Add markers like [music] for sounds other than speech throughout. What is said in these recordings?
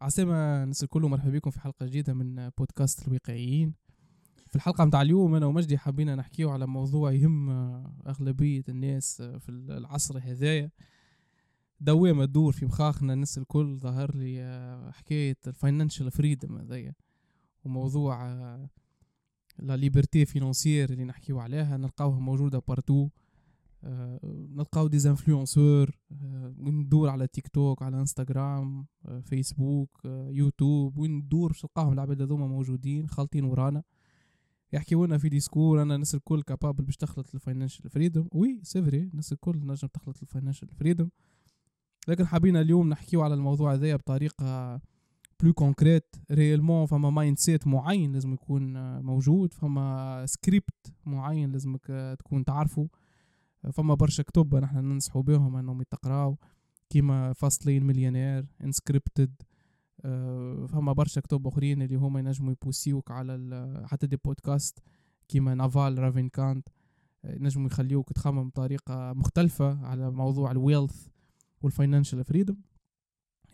عسلامة الناس الكل مرحبا بكم في حلقة جديدة من بودكاست الواقعيين في الحلقة متاع اليوم أنا ومجدي حابين نحكيو على موضوع يهم أغلبية الناس في العصر هذايا. دوامة تدور في مخاخنا الناس الكل ظهر لي حكاية ال financial freedom هذايا. وموضوع la liberté financière اللي نحكيو عليها نلقاوها موجودة partout آه، نلقاو des influenceurs آه، وين ندور على تيك توك على انستغرام آه، فيسبوك يوتيوب وين ندور باش نلقاهم العباد هذوما موجودين خالطين ورانا. يحكيو لنا في discours أنه الناس الكل capable باش تخلط ال financial freedom. oui si الناس الكل نجم تخلط ال financial freedom. لكن حابين اليوم نحكيو على الموضوع هذايا بطريقة plus concrète réellement فما mindset معين لازم يكون موجود فما سكريبت معين لازمك تكون تعرفه. فما برشا كتب نحن ننصحوا بهم إنهم يتقراو. كيما Fastlane Millionaire Unscripted آه، فما برشا كتب أخرين اللي هما ينجموا يبوسيوك على حتى des podcasts. كيما Naval Ravikant آه، ينجموا يخليوك تخمم بطريقة مختلفة على موضوع ال wealth وال financial freedom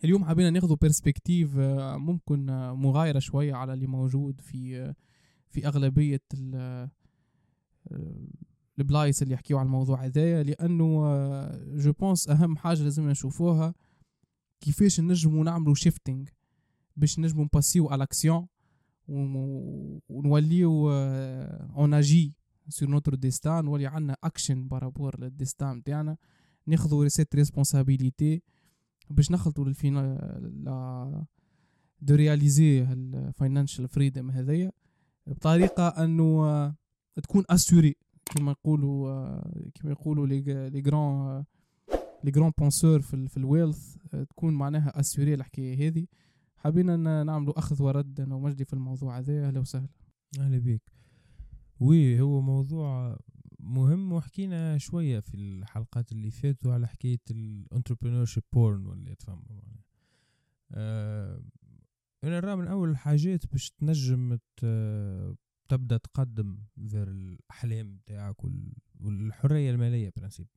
اليوم حابين ناخذ perspective آه، ممكن مغايرة شوية على اللي موجود في في أغلبية البلايص اللي يحكيو على الموضوع هذايا لأنه je pense أهم حاجة لازم نشوفوها كيفاش نجمو نعملو shifting باش نجمو نباسيو على الاكسيون ونوليو on agit sur notre destin نولي عندنا action par rapport لل destin نتاعنا ناخذو ريسيت responsibility باش نخلطوا لا de réaliser ال financial freedom هذايا بطريقة أنه تكون assurée كما يقولوا كما يقولوا les grands les grands penseurs في, في ال wealth تكون معناها assurée الحكاية هذه. حبينا نعملوا أخذ ورد أنا ومجدي في الموضوع هذا. أهلا وسهلا. أهلا بك oui هو موضوع مهم وحكينا شوية في الحلقات اللي فاتوا على حكاية ال entrepreneurship born ولا تفهم. أه أنا نرى من أول الحاجات باش تنجم تبدأ تقدم غير الأحلام تاعك والحرية المالية principe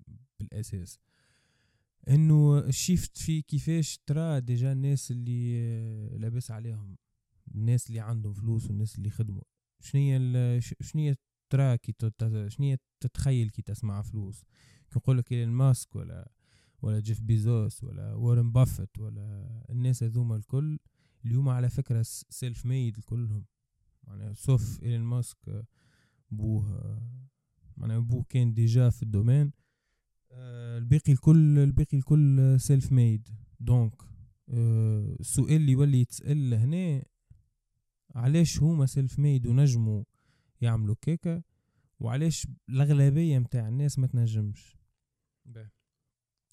بالأساس. إنه ال shift في كيفاش ترى déjà الناس اللي لاباس عليهم الناس اللي عندهم فلوس والناس اللي خدموا. شنية شنية ترى كي شنية تتخيل كي تسمع فلوس؟ كي نقول لك إيلون ماسك ولا ولا جيف بيزوس ولا وارن بافت ولا الناس هذوما الكل اليوم على فكرة self-made كلهم معناها sauf إيلون ماسك بوه معناها بوه كان déjà في ال domaine. آه، الباقي الكل الباقي الكل self-made donc السؤال اللي يولي يتسأل هنا علاش هما self-made ونجموا يعملوا كيكا وعلاش الأغلبية متاع الناس ما تنجمش؟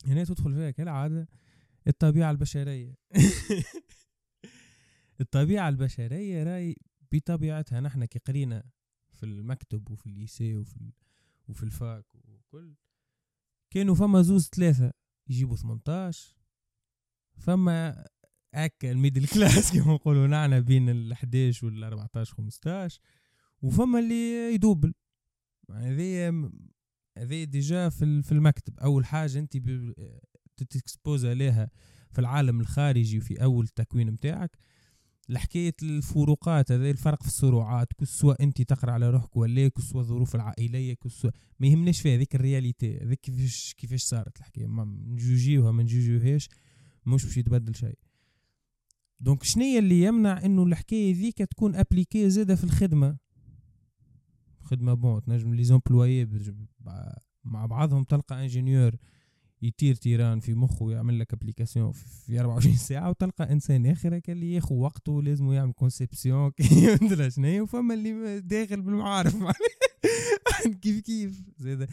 هنا تدخل فيها كالعادة الطبيعة البشرية. [laughs] الطبيعة البشرية راهي بطبيعتها نحن كي قرينا في المكتب وفي ال lycée وفي وفي ال fac وكل كانوا فما زوز ثلاثة يجيبوا 18 فما هكا ال middle [laughs] class كما نقولوا نعنا بين ال 11 وال 14 15 وفما اللي يدوبل. هذه هذه déjà في في المكتب. أول حاجة انت تتكسبوز عليها في العالم الخارجي في أول تكوين متاعك لحكاية الفروقات هذا الفرق في السرعات سواء انت تقرأ على روحك ولا سواء الظروف العائلية سواء ما يهمناش فيها هذيك ال reality هذيك كيفاش كيفاش صارت الحكاية. ما نجوجيوها ما نجوجيوهاش مش باش يتبدل شيء. donc شنية اللي يمنع إنه الحكاية ذيك تكون appliquée زادة في الخدمة؟ خدمة bon تنجم les employés مع بعضهم تلقى ingénieur يطير تيران في مخه ويعمل لك application في 24 ساعة وتلقى إنسان آخر اللي ياخذ وقته لازم يعمل [laughs] conception يدرى شنو وفما اللي داخل بالمعارف [laughs] كيف كيف؟ زيدا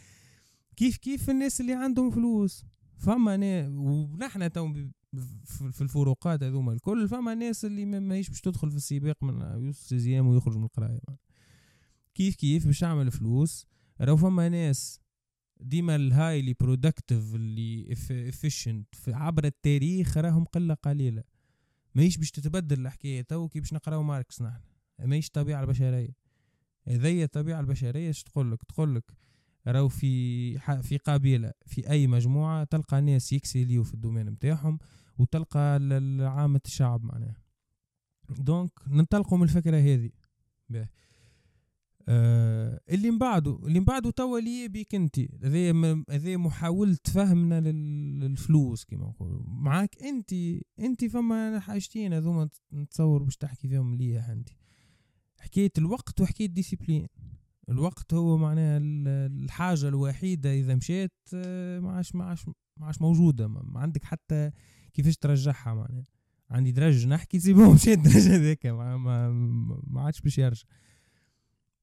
كيف كيف الناس اللي عندهم فلوس؟ فما أنا ونحن تو في الفروقات هذوما الكل فما ناس اللي ما باش تدخل في السباق من sixième ويخرج من القراية كيف كيف باش تعمل فلوس؟ راهو فما ناس ديما ال highly productive اللي efficient عبر التاريخ راهم قلة قليلة. ماهيش باش تتبدل الحكاية تو كي باش نقراو ماركس نحن. ماهيش الطبيعه البشرية. هذيا الطبيعة البشرية اش تقول لك؟ تقول لك راهو في في قبيلة في أي مجموعة تلقى ناس يكسليو في ال domaine نتاعهم وتلقى عامة الشعب معناها. donc ننطلقوا من الفكرة هذه. آه اللي من بعده اللي من بعده توا لي بيك انت هذا م- هذا محاولة فهمنا لل- للفلوس كما نقولوا معاك انت انت فما حاجتين هذوما نتصور باش تحكي فيهم مليح انت حكاية الوقت وحكاية discipline الوقت هو معناها ال- الحاجة الوحيدة إذا مشيت آه، ما عادش ما عادش ما عادش موجودة. ما عندك حتى كيفاش ترجعها معناها. عندي درج نحكي c'est bon مشيت الدرج هذاك ما ما عادش باش يرجع.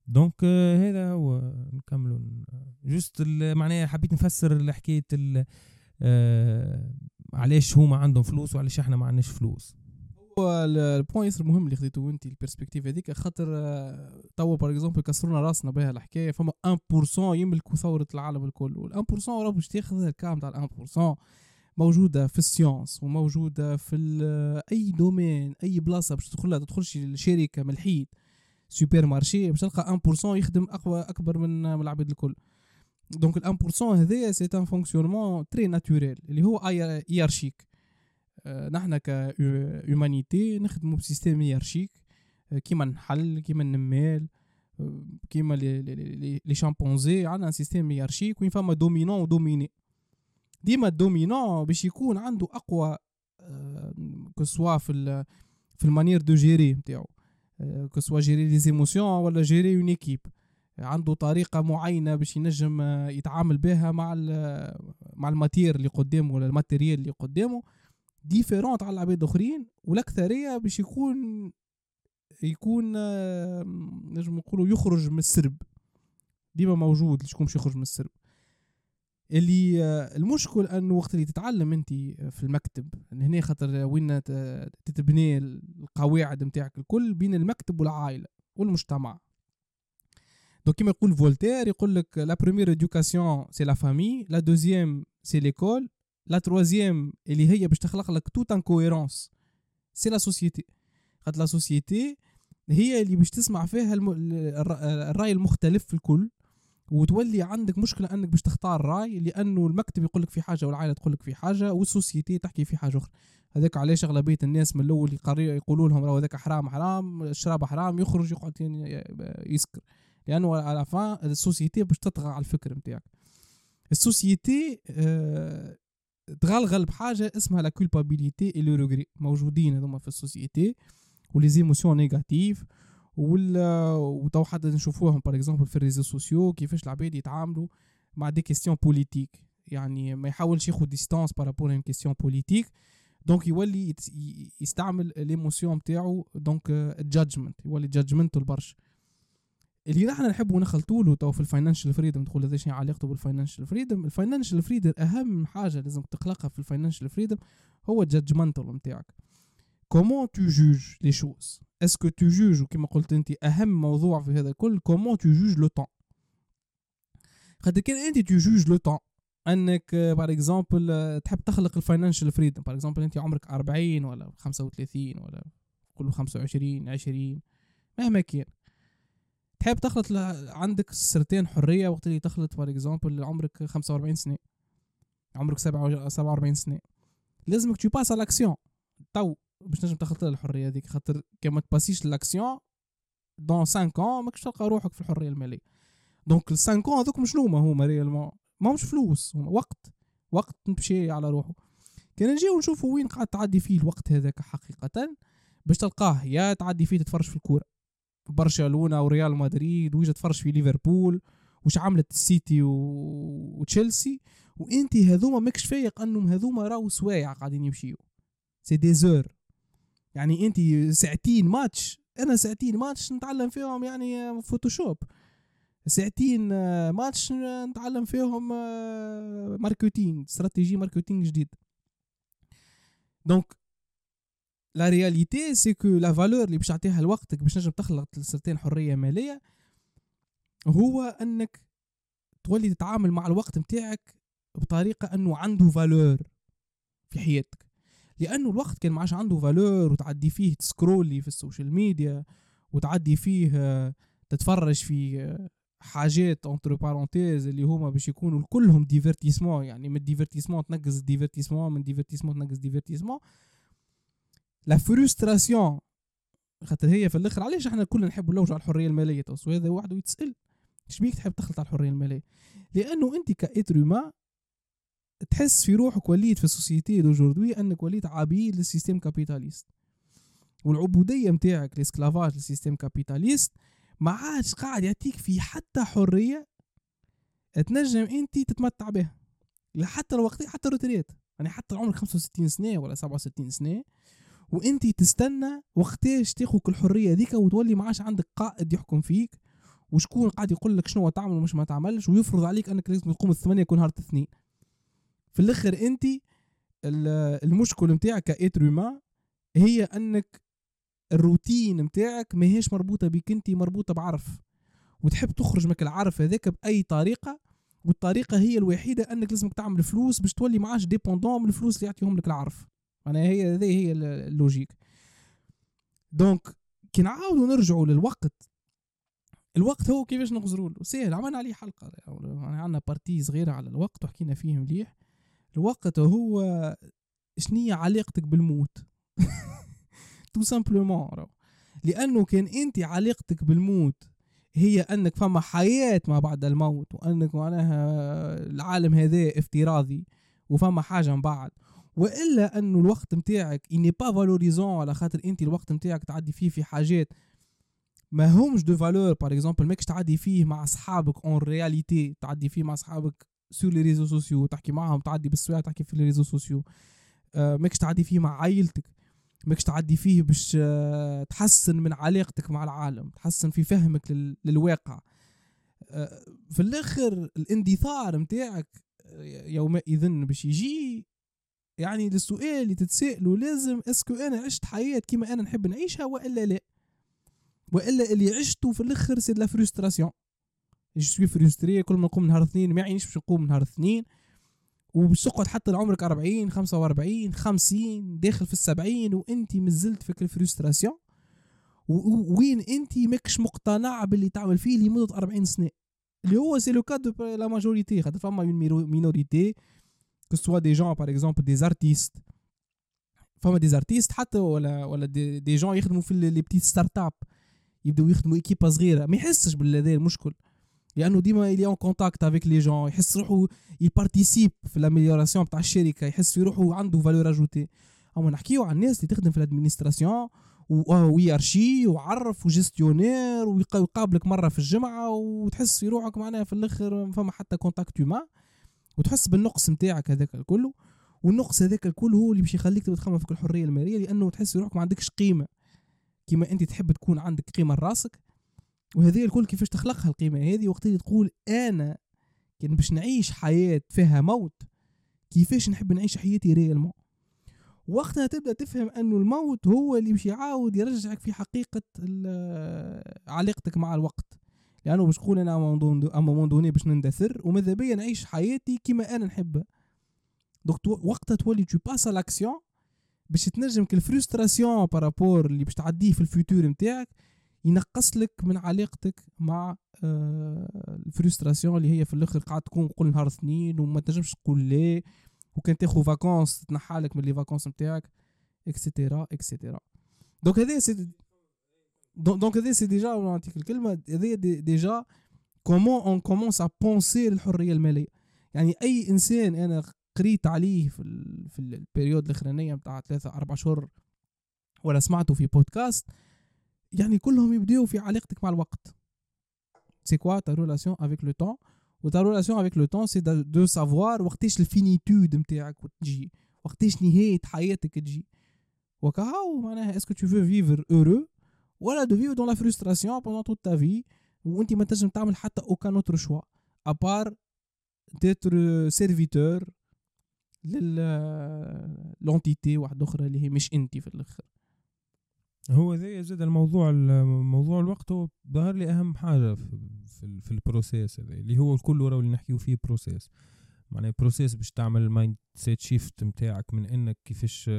donc آه، هذا هو. نكملوا juste ال- معناها حبيت نفسر حكاية ال- آه، علاش هما عندهم فلوس وعلاش إحنا ما عندناش فلوس. هو ال- ال point ياسر مهم اللي خديتو انت ال perspective هذيك خاطر آه، توا par exemple كسرونا راسنا بها الحكاية فما 1% يملكوا ثروة العالم الكل وال 1% راه باش تاخذ الكام تاع ال 1% موجودة في ال science وموجودة في أي domaine أي بلاصة باش تدخلها تدخلش الشركة من الحيط. supermarché باش تلقى 1% يخدم أقوى أكبر من من العباد الكل. donc ال 1% هذايا c'est un fonctionnement très naturel اللي هو hiérarchique نحنا ك humanité نخدموا ب système hiérarchique آه، كيما النحل كيما النمال آه، كيما les chimpanzés عندنا système hiérarchique وين فما dominant و dominé ديما ال dominant باش يكون عنده أقوى que ce soit في ال في ال manière de gérer نتاعو. que ce soit gérer les émotions ولا gérer une équipe عنده طريقة معينة باش ينجم آه، يتعامل بها مع ال- مع ال matière اللي قدامه ولا ال matériel اللي قدامه. différente على العباد الآخرين والأكثرية باش يكون يكون آه، نجم نقولوا يخرج من السرب. ديما موجود شكون باش يخرج من السرب؟ اللي آه، المشكل انه وقت اللي تتعلم أنت في المكتب هنا خاطر وين تتبني القواعد نتاعك الكل بين المكتب والعائلة والمجتمع. donc كيما يقول فولتير يقول لك la première éducation c'est la famille la deuxième c'est l'école la troisième اللي هي باش تخلق لك toute une cohérence c'est la société خاطر la société هي اللي باش تسمع فيها الرأي المختلف في الكل. وتولي عندك مشكلة أنك باش تختار رأي لأنه المكتب يقول لك في حاجة والعائلة تقول لك في حاجة وال société تحكي في حاجة أخرى. هذاك علاش أغلبية الناس من الأول يقولوا لهم راهو هذاك حرام حرام الشراب حرام يخرج يقعد يسكر. لأنه على ال société باش تطغى على الفكر نتاعك. ال société آه تغلغل بحاجة اسمها la culpabilité et le موجودين هذوما في ال société. و les émotions négatives ولا وتو حتى نشوفوهم par exemple في ال réseaux sociaux كيفاش العباد يتعاملوا مع des questions politiques يعني ما يحاولش ياخذ distance par rapport une question politique donc يولي يستعمل l'émotion نتاعو donc ال judgment يولي judgmental برشا. اللي نحن نحبوا نخلطوا له تو في ال financial freedom تقول هذا شنو علاقته بال financial freedom ال financial freedom أهم حاجة لازم تخلقها في ال financial freedom هو ال judgmental نتاعك comment tu juges les choses est-ce que tu juges وكما قلت أنت أهم موضوع في هذا الكل comment tu juges le temps خاطر كان أنت tu juges le temps أنك par exemple تحب تخلق ال financial freedom par exemple أنت عمرك 40 ولا 35 ولا قولوا 25 20 مهما كان. تحب تخلط ل- عندك certaine حرية وقت اللي تخلط par exemple عمرك 45 سنة. عمرك 47 سنة. لازمك تو passe على l'action تو. باش نجم تخلط الحرية هذيك خاطر كما تباسيش l'action dans 5 ans ماكش تلقى روحك في الحرية المالية. donc ال 5 ans هذوك شنو ما هما réellement ما همش فلوس هما وقت وقت تمشي على روحه. كان نجيو نشوفوا وين قاعد تعدي فيه الوقت هذاك حقيقة باش تلقاه يا تعدي فيه تتفرج في الكورة. برشلونة وريال مدريد ويجي تتفرج في ليفربول وش عملت السيتي و... وتشيلسي. وانت هذوما ماكش فايق أنهم هذوما راهو سوايع قاعدين يمشيو. c'est des heures يعني انت ساعتين ماتش أنا ساعتين ماتش نتعلم فيهم يعني فوتوشوب. ساعتين آه، ماتش نتعلم فيهم آه، marketing strategy marketing جديد. donc la réalité c'est que la valeur اللي باش تعطيها لوقتك باش نجم تخلق certaine حرية مالية هو انك تولي تتعامل مع الوقت نتاعك بطريقة انه عنده valeur في حياتك. لأنه الوقت كان معاش عنده valeur وتعدي فيه تسكرولي في ال social media وتعدي فيه تتفرج في حاجات entre parenthèses اللي هما باش يكونوا كلهم divertissement يعني من divertissement تنقص divertissement من divertissement تنقص divertissement la frustration خاطر هي في الآخر علاش إحنا كلنا نحبوا نلوجوا على الحرية المالية؟ تو هذا وحده يتسأل إيش بيك تحب تخلط على الحرية المالية؟ لأنه أنت ك être ما تحس في روحك وليت في ال société d'aujourd'hui أنك وليت عبيد لل système capitaliste. والعبودية نتاعك l'esclavage لل système capitaliste ما عادش قاعد يعطيك في حتى حرية تنجم أنت تتمتع بها. لحتى الوقت حتى ال retraite يعني حتى عمرك 65 سنة ولا 67 سنة وأنت تستنى وقتاش تاخذ الحرية ذيك وتولي ما عادش عندك قائد يحكم فيك وشكون قاعد يقول لك شنو تعمل ومش ما تعملش ويفرض عليك أنك لازم تقوم الثمانية يكون نهار الاثنين. في الآخر أنت المشكل نتاعك ك être هي أنك الروتين نتاعك ماهيش مربوطة بك أنت مربوطة بعرف. وتحب تخرج من العرف هذاك بأي طريقة والطريقة هي الوحيدة أنك لازمك تعمل فلوس باش تولي معاش dépendant من الفلوس اللي يعطيهم لك العرف. معناها هي هذه هي ال logique. donc كي نعاودوا نرجعوا للوقت الوقت هو كيفاش نغزروا له سهل عملنا عليه حلقة. يعني عندنا partie صغيرة على الوقت وحكينا فيه مليح. الوقت هو شنية علاقتك بالموت؟ [laughs] تو simplement لأنه كان أنت علاقتك بالموت هي أنك فما حياة ما بعد الموت وأنك معناها العالم هذا افتراضي وفما حاجة من بعد. وإلا أنه الوقت نتاعك n'est pas valorisant على خاطر أنت الوقت نتاعك تعدي فيه في حاجات ما همش de valeur par exemple ماكش تعدي فيه مع أصحابك en réalité تعدي فيه مع أصحابك sur les réseaux sociaux تحكي معاهم تعدي بالسواع تحكي في les réseaux sociaux ماكش تعدي فيه مع عائلتك ماكش تعدي فيه باش آه، تحسن من علاقتك مع العالم تحسن في فهمك للواقع. آه، في الآخر الاندثار نتاعك آه، يومئذ باش يجي يعني للسؤال اللي تتسائلوا لازم est-ce que أنا عشت حياة كيما أنا نحب نعيشها وإلا لا؟ وإلا اللي عشته في الآخر c'est la frustration je suis frustré كل ما نقوم نهار اثنين ما يعنيش باش نقوم نهار اثنين. تقعد حتى لعمرك 40 45 50 داخل في السبعين وانت مازلت فيك ال frustration. وين انت؟ ماكش مقتنع باللي تعمل فيه لمدة 40 سنة. اللي هو c'est le cas de la majorité خاطر فما minorité que ce soit des gens par exemple des artistes. فما des artistes حتى ولا ولا des, des gens يخدموا في les petites start-up يبداو يخدموا ايكيبا صغيرة. ما يحسش بالذي المشكل لأنه ديما il est en contact avec les gens يحس روحو ي participe في l'amélioration تاع الشركة يحس في روحو عنده valeur ajoutée أما نحكيو على الناس اللي تخدم في ال administration و hiérarchie وعرف و gestionnaire ويقابلك مرة في الجمعة وتحس في روحك معناها في الآخر فما حتى contact humain وتحس بالنقص نتاعك هذاك الكل. والنقص هذاك الكل هو اللي باش يخليك تخمم فيك الحرية المالية لأنه تحس روحك ما عندكش قيمة. كيما أنت تحب تكون عندك قيمة لراسك وهذه الكل كيفاش تخلقها القيمة؟ هذه وقت اللي تقول أنا كان باش نعيش حياة فيها موت كيفاش نحب نعيش حياتي réellement وقتها تبدأ تفهم أنه الموت هو اللي باش يعاود يرجعك في حقيقة [hesitation] علاقتك مع الوقت. لأنه باش تقول أنا à un moment donné باش نندثر وماذا بيا نعيش حياتي كيما أنا نحبها. donc وقتها تولي tu passes à l'action باش تنجم ال frustration par rapport اللي باش تعديه في ال futur نتاعك ينقص لك من علاقتك مع آه ال frustration اللي هي في الآخر قاعد تكون كل نهار اثنين وما تنجمش تقول لا وكان تاخذ vacances تنحالك من les vacances نتاعك et cetera et cetera donc هذا donc هذا c'est déjà نعطيك الكلمة هذا déjà comment on commence à penser الحرية المالية. يعني أي إنسان أنا قريت عليه في ال في ال période الأخرانية نتاع ثلاثة أربع شهور ولا سمعته في بودكاست يعني كلهم يبداو في علاقتك مع الوقت. c'est quoi ta relation avec le temps ta relation avec le temps c'est de savoir وقتاش ال finitude نتاعك تجي وقتاش نهاية حياتك تجي. وكهو معناها est-ce que tu veux vivre heureux ولا tu veux dans la frustration pendant toute ta vie وانت ما تنجم تعمل حتى aucun autre choix à part d'être serviteur لل l'entité واحدة أخرى اللي هي مش أنت في الآخر. هو زي زاد الموضوع موضوع الوقت هو ظهر لي أهم حاجة في في, ال process هذا اللي هو الكل ورا اللي نحكيو فيه process معناها process باش تعمل ال mindset shift نتاعك من إنك كيفاش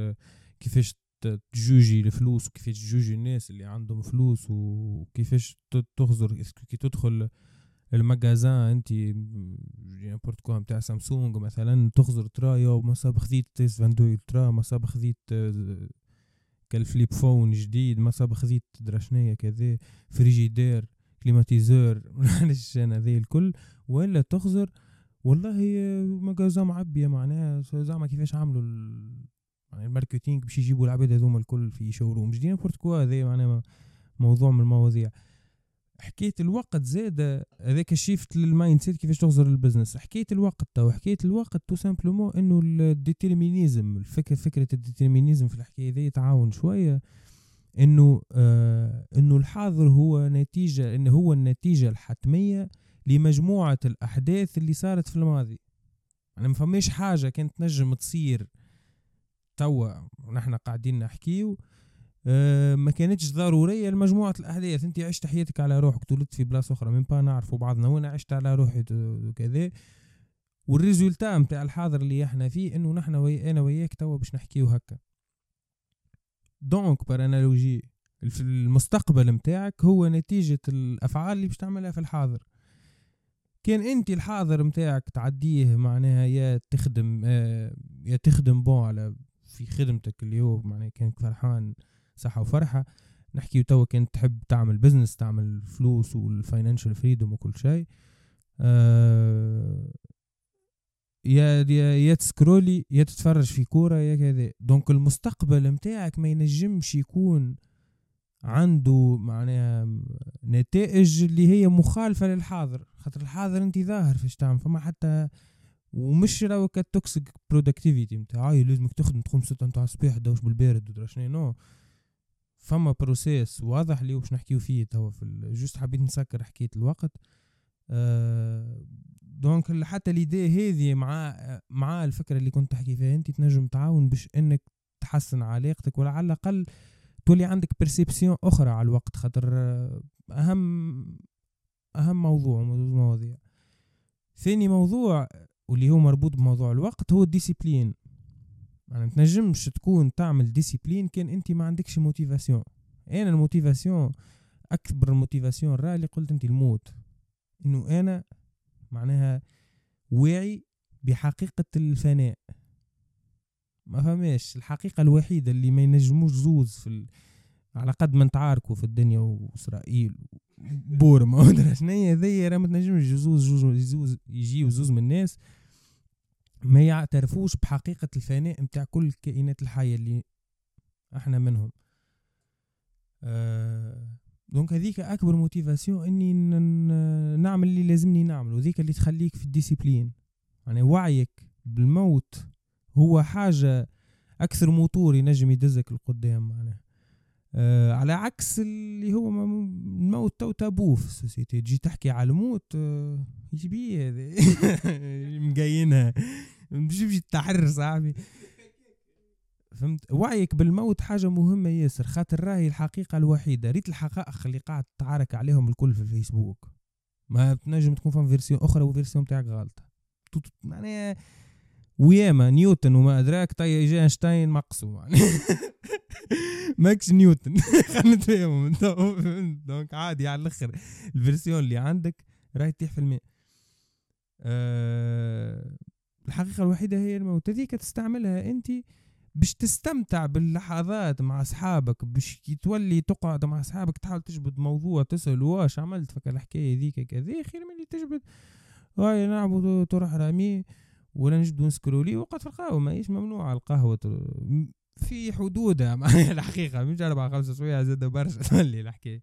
كيفاش تجوجي الفلوس وكيفاش تجوجي الناس اللي عندهم فلوس وكيفاش تخزر. كي تدخل ال magasin أنت n'importe quoi نتاع سامسونج مثلا تخزر ترا يو مصاب خذيت S 22 Ultra مصاب خذيت آه، كال flip phone جديد مصاب خذيت دراشنية كذا frigidaire climatiseur [laughs] معلش أنا ذي الكل. ولا تخزر والله magasin معبيه معناها زعما كيفاش عملوا يعني ال marketing باش يجيبوا العباد هذوما الكل في showroom جديد n'importe quoi هذا معناها موضوع من المواضيع. حكاية الوقت زاد هذاك shift لل mindset كيفاش تغزر ال business حكاية الوقت تو حكاية الوقت تو simplement إنه ال déterminisme الفكرة فكرة ال déterminisme في الحكاية ذي تعاون شوية إنه آه إنه الحاضر هو نتيجة انه هو النتيجة الحتمية لمجموعة الأحداث اللي صارت في الماضي. يعني ما فماش حاجة كانت نجم تصير توا ونحن قاعدين نحكيو. أه ما كانتش ضرورية لمجموعة الأحداث. أنت عشت حياتك على روحك تولدت في بلاصة أخرى من با نعرفوا بعضنا وأنا عشت على روحي وكذا. وال résultat نتاع الحاضر اللي إحنا فيه إنه نحن وي أنا وياك توا باش نحكيو هكا. donc par analogie المستقبل نتاعك هو نتيجة الأفعال اللي باش تعملها في الحاضر. كان أنت الحاضر نتاعك تعديه معناها يا تخدم آه يا تخدم bon على في خدمتك اليوم معناها كانك فرحان. صحة وفرحة. نحكي توا كنت تحب تعمل business تعمل فلوس وال financial freedom وكل شيء. آه يا يا يا تسكرولي يا تتفرج في كورة يا كذا. donc المستقبل متاعك ما ينجمش يكون عنده معناها نتائج اللي هي مخالفة للحاضر. خاطر الحاضر انت ظاهر فاش تعمل فما حتى ومش راهو ك toxic productivity نتاعي لازمك تخدم تقوم ستة نتاع الصباح دوش بالبارد ودرا شنو نو. فما process واضح اللي باش نحكيو فيه توا في juste حبيت نسكر حكاية الوقت. أه donc حتى l'idée هذه مع مع الفكرة اللي كنت تحكي فيها أنت تنجم تعاون باش إنك تحسن علاقتك ولا على الأقل تولي عندك perception أخرى على الوقت خاطر اهم أهم موضوع مواضيع ثاني موضوع واللي هو مربوط بموضوع الوقت هو ال discipline يعني تنجمش تكون تعمل discipline كان انت ما عندكش motivation أنا ال motivation أكبر ال motivation راه اللي قلت أنت الموت. إنه أنا معناها واعي بحقيقة الفناء. ما فهماش؟ الحقيقة الوحيدة اللي ما ينجموش زوز في ال... على قد ما نتعاركوا في الدنيا وإسرائيل بورما [laughs] ودرا شنيا ذي راه ما تنجمش زوز زوز يجيو زوز من الناس. ما يعترفوش بحقيقة الفناء متاع كل الكائنات الحية اللي إحنا منهم. آه donc هذيك أكبر motivation إني نعمل اللي لازمني نعمله ذيك اللي تخليك في ال discipline يعني وعيك بالموت هو حاجة أكثر موتور ينجم يدزك لقدام معناها. آه على عكس اللي هو الموت trop tabou في ال société. تجي تحكي على الموت آه إيش بيه هذا. [laughs] مقينها. مش تحر صاحبي. فهمت؟ وعيك بالموت حاجة مهمة ياسر. خاطر راهي الحقيقة الوحيدة. ريت الحقائق اللي قاعد تعارك عليهم الكل في الفيسبوك. ما تنجم تكون فهم version أخرى و version تاعك غلطة. معناها وياما نيوتن وما ادراك طي ايجي إينشتاين مقصو يعني. [laughs] ماكش نيوتن. [laughs] خلينا نتفاهموا donc عادي على الأخر. ال version اللي عندك راهي تطيح في الماء. أه الحقيقة الوحيدة هي الموت. هذيك تستعملها أنت باش تستمتع باللحظات مع أصحابك باش كي تولي تقعد مع أصحابك تحاول تجبد موضوع تسأل واش عملت فك الحكاية ذيك كذا خير من اللي تجبد؟ هيا نعمل طرح رامي. ولا نجبدو نسكرولي وقت القهوة ماهيش ممنوع القهوة في حدودها [laughs] الحقيقة مش أربع خمسة شوية زاد برشا [laughs] تولي الحكاية.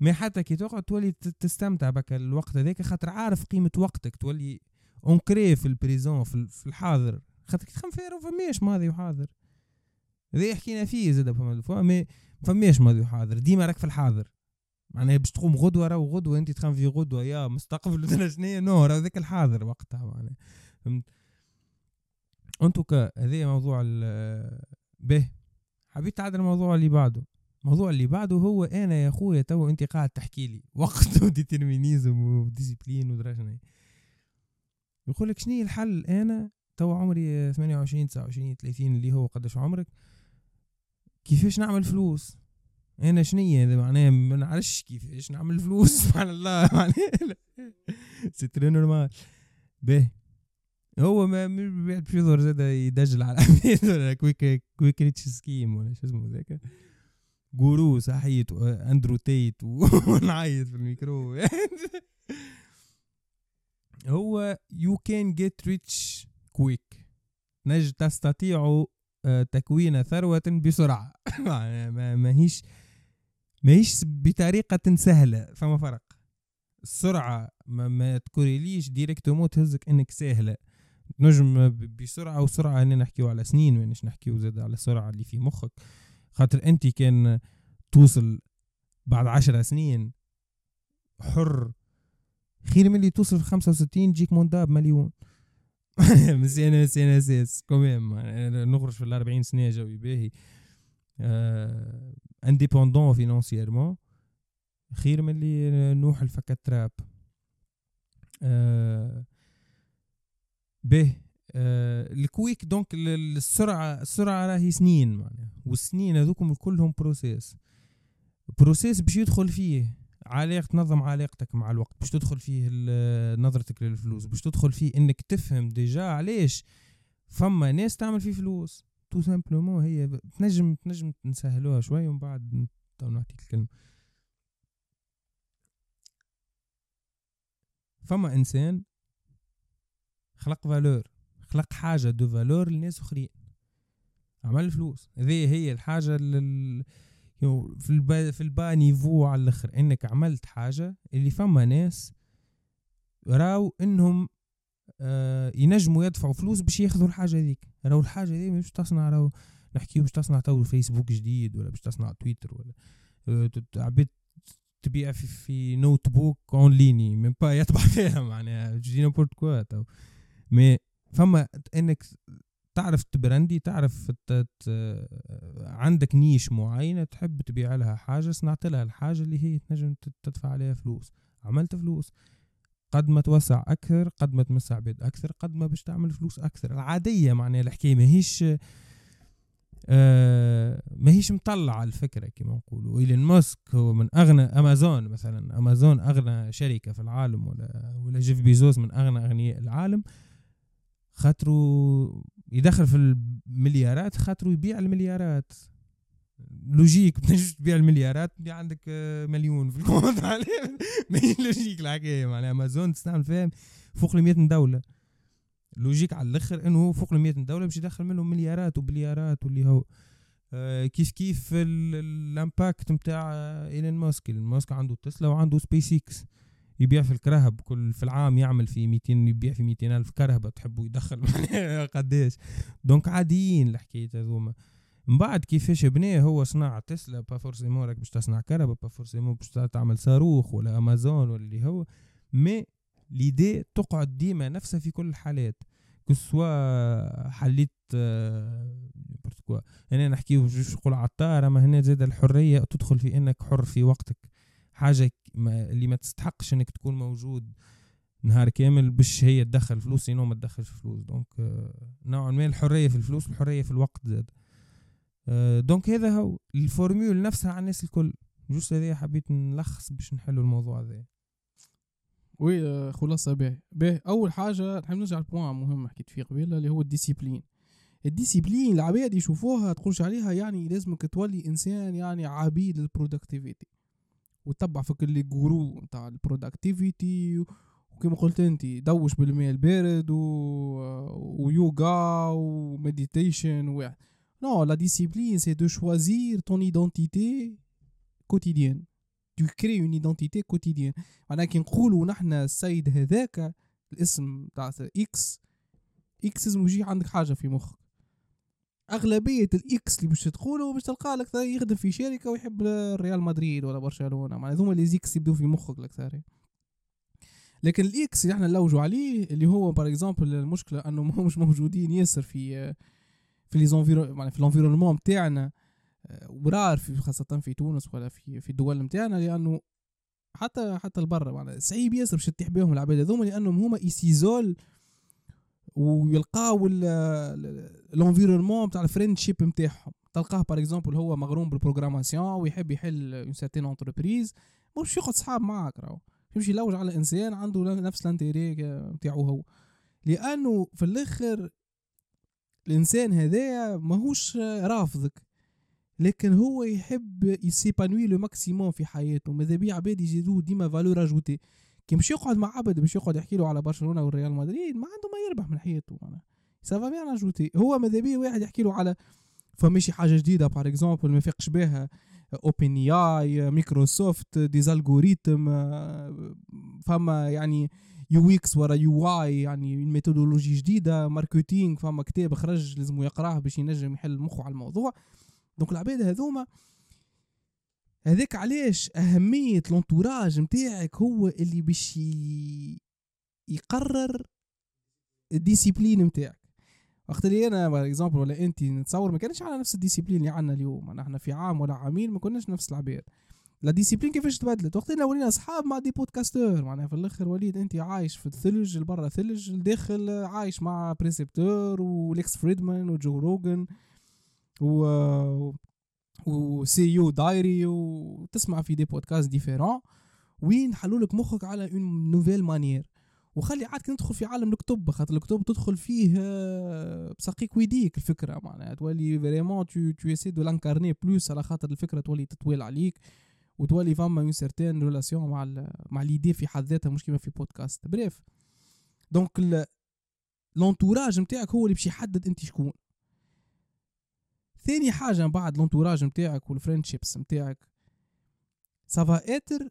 ما حتى كي تقعد تولي تستمتع بك الوقت هذاك خاطر عارف قيمة وقتك تولي ancré في ال présent في الحاضر. خاطر كي تخمم فيها فماش ماضي وحاضر. هذا حكينا فيه زاد فما فماش ماضي وحاضر. ديما راك في الحاضر. معناها باش تقوم غدوة راهو غدوة أنت تخمم في غدوة يا مستقبل [laughs] ولا شنو نو راه ذاك الحاضر وقتها معناها. فهمت؟ en tout cas هذا موضوع به. حبيت تعدل الموضوع اللي بعده. الموضوع اللي بعده هو أنا يا خويا تو أنت قاعد تحكي لي. [laughs] وقت و déterminisme و discipline ودرا يقول لك شنو الحل؟ أنا تو عمري 28 29 30 اللي هو قداش عمرك. كيفاش نعمل فلوس؟ أنا شنية هذا معناها ما نعرفش كيفاش نعمل فلوس. [laughs] سبحان الله. [laughs] معناها سي تري نورمال باهي هو ما باش يظهر زاد يدجل على كويك كويك ريتش سكيم ولا شو اسمه ذاك. جورو صحيت أندرو تيت [laughs] ونعيط في الميكرو. [laughs] هو يو كان جيت ريتش quick نجد تستطيع آه، تكوين ثروة بسرعة. [laughs] ماهيش ماهيش بطريقة سهلة فما فرق. السرعة ما, ما تكوريليش directement تهزك إنك سهلة. نجم بسرعة وسرعة هنا نحكيو على سنين مانيش نحكيو زاد على السرعة اللي في مخك. خاطر أنت كان توصل بعد عشر سنين حر خير من اللي توصل في خمسة وستين تجيك مونداب مليون. مزيان مزيان أساس كوميم نخرج في الأربعين سنة جوي باهي. انديبوندون فينونسييرمون خير من اللي نوح الفكا تراب. آه به آه الكويك دونك السرعة السرعة راهي سنين معناها والسنين هذوكم كلهم بروسيس processus باش يدخل فيه علاقة تنظم علاقتك مع الوقت باش تدخل فيه نظرتك للفلوس باش تدخل فيه إنك تفهم déjà علاش فما ناس تعمل فيه فلوس. tout simplement هي تنجم تنجم نسهلوها شوي ومن بعد نعطيك الكلمة. فما إنسان خلق valeur خلق حاجة de valeur لناس آخرين. عمل فلوس. هذه هي الحاجة لل في البا في البا نيفو على الآخر. إنك عملت حاجة اللي فما ناس راو إنهم آه ينجموا يدفعوا فلوس باش ياخذوا الحاجة هذيك. راو الحاجة هذي مش تصنع راو نحكيو باش تصنع تو فيسبوك جديد ولا باش تصنع تويتر ولا آه عبيد تبيع في, في نوت بوك اون ليني من با يطبع [laughs] فيها معناها جي نيمبورت كوا تو. mais فما إنك تعرف تprendre تعرف عندك niche معينة تحب تبيع لها حاجة صنعت لها الحاجة اللي هي تنجم تدفع عليها فلوس. عملت فلوس. قد ما توسع أكثر قد ما تمسع بيد أكثر قد ما باش تعمل فلوس أكثر. العادية معناها الحكاية ماهيش آه ماهيش مطلعة الفكرة كما نقولوا. إيلون ماسك هو من أغنى أمازون مثلا. أمازون أغنى شركة في العالم ولا ولا جيف بيزوس من أغنى أغنياء العالم. خاطرو يدخل في المليارات خاطرو يبيع المليارات. logique [laughs] باش تبيع المليارات تبيع عندك آه، مليون في ال compte. [laughs] ماهي logique الحكاية. معناها أمازون تستعمل فيها فوق ال 100 دولة. logique على الآخر إنه فوق ال 100 دولة باش يدخل منهم مليارات وبليارات واللي هو آه، كيف كيف ال impact نتاع إيلون ماسك. إيلون ماسك عنده تسلا وعنده سبيس إكس. يبيع في الكرهب كل في العام يعمل في 200 يبيع في 200 ألف كرهبة تحبوا يدخل [laughs] قديش. دونك عاديين الحكاية هذوما. من بعد كيفاش بناه هو صنع تسلا با فورسيمون راك باش تصنع كرهبة با فورسيمون باش تعمل صاروخ ولا أمازون ولا اللي هو. مي ليدي تقعد ديما نفسها في كل الحالات. كسوا حليت آه، هنا نحكيو نقول عطار أما هنا زاد الحرية تدخل في إنك حر في وقتك. حاجة اللي ما تستحقش إنك تكون موجود نهار كامل باش هي تدخل فلوس sinon ما تدخلش فلوس. donc نوعا ما الحرية في الفلوس والحريه في الوقت زاد donc هذا هو ال formule نفسها على الناس الكل. juste هذه حبيت نلخص باش نحلوا الموضوع هذا. oui خلاصة باهي. باهي. أول حاجة نحب نرجع ل point مهم حكيت فيه قبيلة اللي هو ال discipline. ال discipline العباد يشوفوها تقولش عليها يعني لازمك تولي إنسان يعني عبيد لل productivity وتبع في كل جورو نتاع ال productivity وكما قلت انت دوش بالماء البارد و... ويوغا و meditation و non la discipline c'est de choisir ton identité quotidienne tu crées une identité quotidienne معناها كي نقولوا نحن السيد هذاك الاسم تاع X X لازم يجي عندك حاجة في مخك. أغلبية ال X اللي باش تقولوا باش تلقاه الاكثر يخدم في شركة ويحب ريال مدريد ولا برشلونة. معناها هذوما اللي زيكس يبدو في مخك الاكثر لكن الاكس اللي إحنا نلوجوا عليه اللي هو بار اكزومبل المشكلة أنه [laughs] مش موجودين ياسر في في لي يعني في الانفيرونمون نتاعنا ورار في خاصة في تونس ولا في في الدول نتاعنا لأنه حتى حتى لبرا معناها صعيب ياسر باش تتيح بهم العباد هذوما لأنهم هما يسيزول ويلقاو الانفيرونمون تاع الفريندشيب نتاعهم تلقاه باغ اكزومبل هو مغروم بالبروغراماسيون ويحب يحل اون سيرتين انتربريز مش ياخذ صحاب معاك راهو. يمشي يلوج على إنسان عنده نفس الانتيري نتاعو هو. لأنه في الآخر الإنسان هذايا ماهوش رافضك لكن هو يحب يسيبانوي لو ماكسيموم في حياته. ماذا بيا عباد يزيدوه ديما فالور اجوتي كي مش يقعد مع عبد باش يقعد يحكي له على برشلونة والريال مدريد ما عنده ما يربح من حياته. أنا سافا بيان اجوتي هو ماذا بيا واحد يحكي له على فماشي حاجة جديدة بار اكزومبل ما يفيقش بها OpenAI Microsoft des algorithmes فما يعني UX ورا UI يعني méthodologie جديدة marketing فما كتاب خرج لازم يقراه باش ينجم يحل مخه على الموضوع. donc العباد هذوما هذاك علاش أهمية l'entourage نتاعك هو اللي باش يقرر ال discipline نتاعك وقت اللي أنا par exemple ولا أنت نتصور ما كانش على نفس ال discipline اللي عندنا اليوم. إحنا في عام ولا عامين ما كناش نفس العباد. لا ديسيبلين كيفاش تبدلت؟ وقت اللي ولينا أصحاب مع دي بودكاستور معناها في الأخر وليد أنت عايش في الثلج البرا ثلج الداخل عايش مع بريسبتور وليكس فريدمان وجو روجن و وسي يو دايري وتسمع في دي بودكاست ديفيرون وين حلولك مخك على اون نوفيل مانيير وخلي عاد تدخل في عالم الكتب خاطر الكتب تدخل فيه آه، بسقيك ويديك الفكرة معناها. تولي فريمون تو تو اسي دو لانكارني بلوس على خاطر الفكرة تولي تطويل عليك وتولي فما une certaine relation مع مع l'idée في حد ذاتها مش كيما في podcast. Bref donc l'entourage نتاعك هو اللي باش يحدد أنت شكون. ثاني حاجة من بعد l'entourage نتاعك وال friendships نتاعك ça va être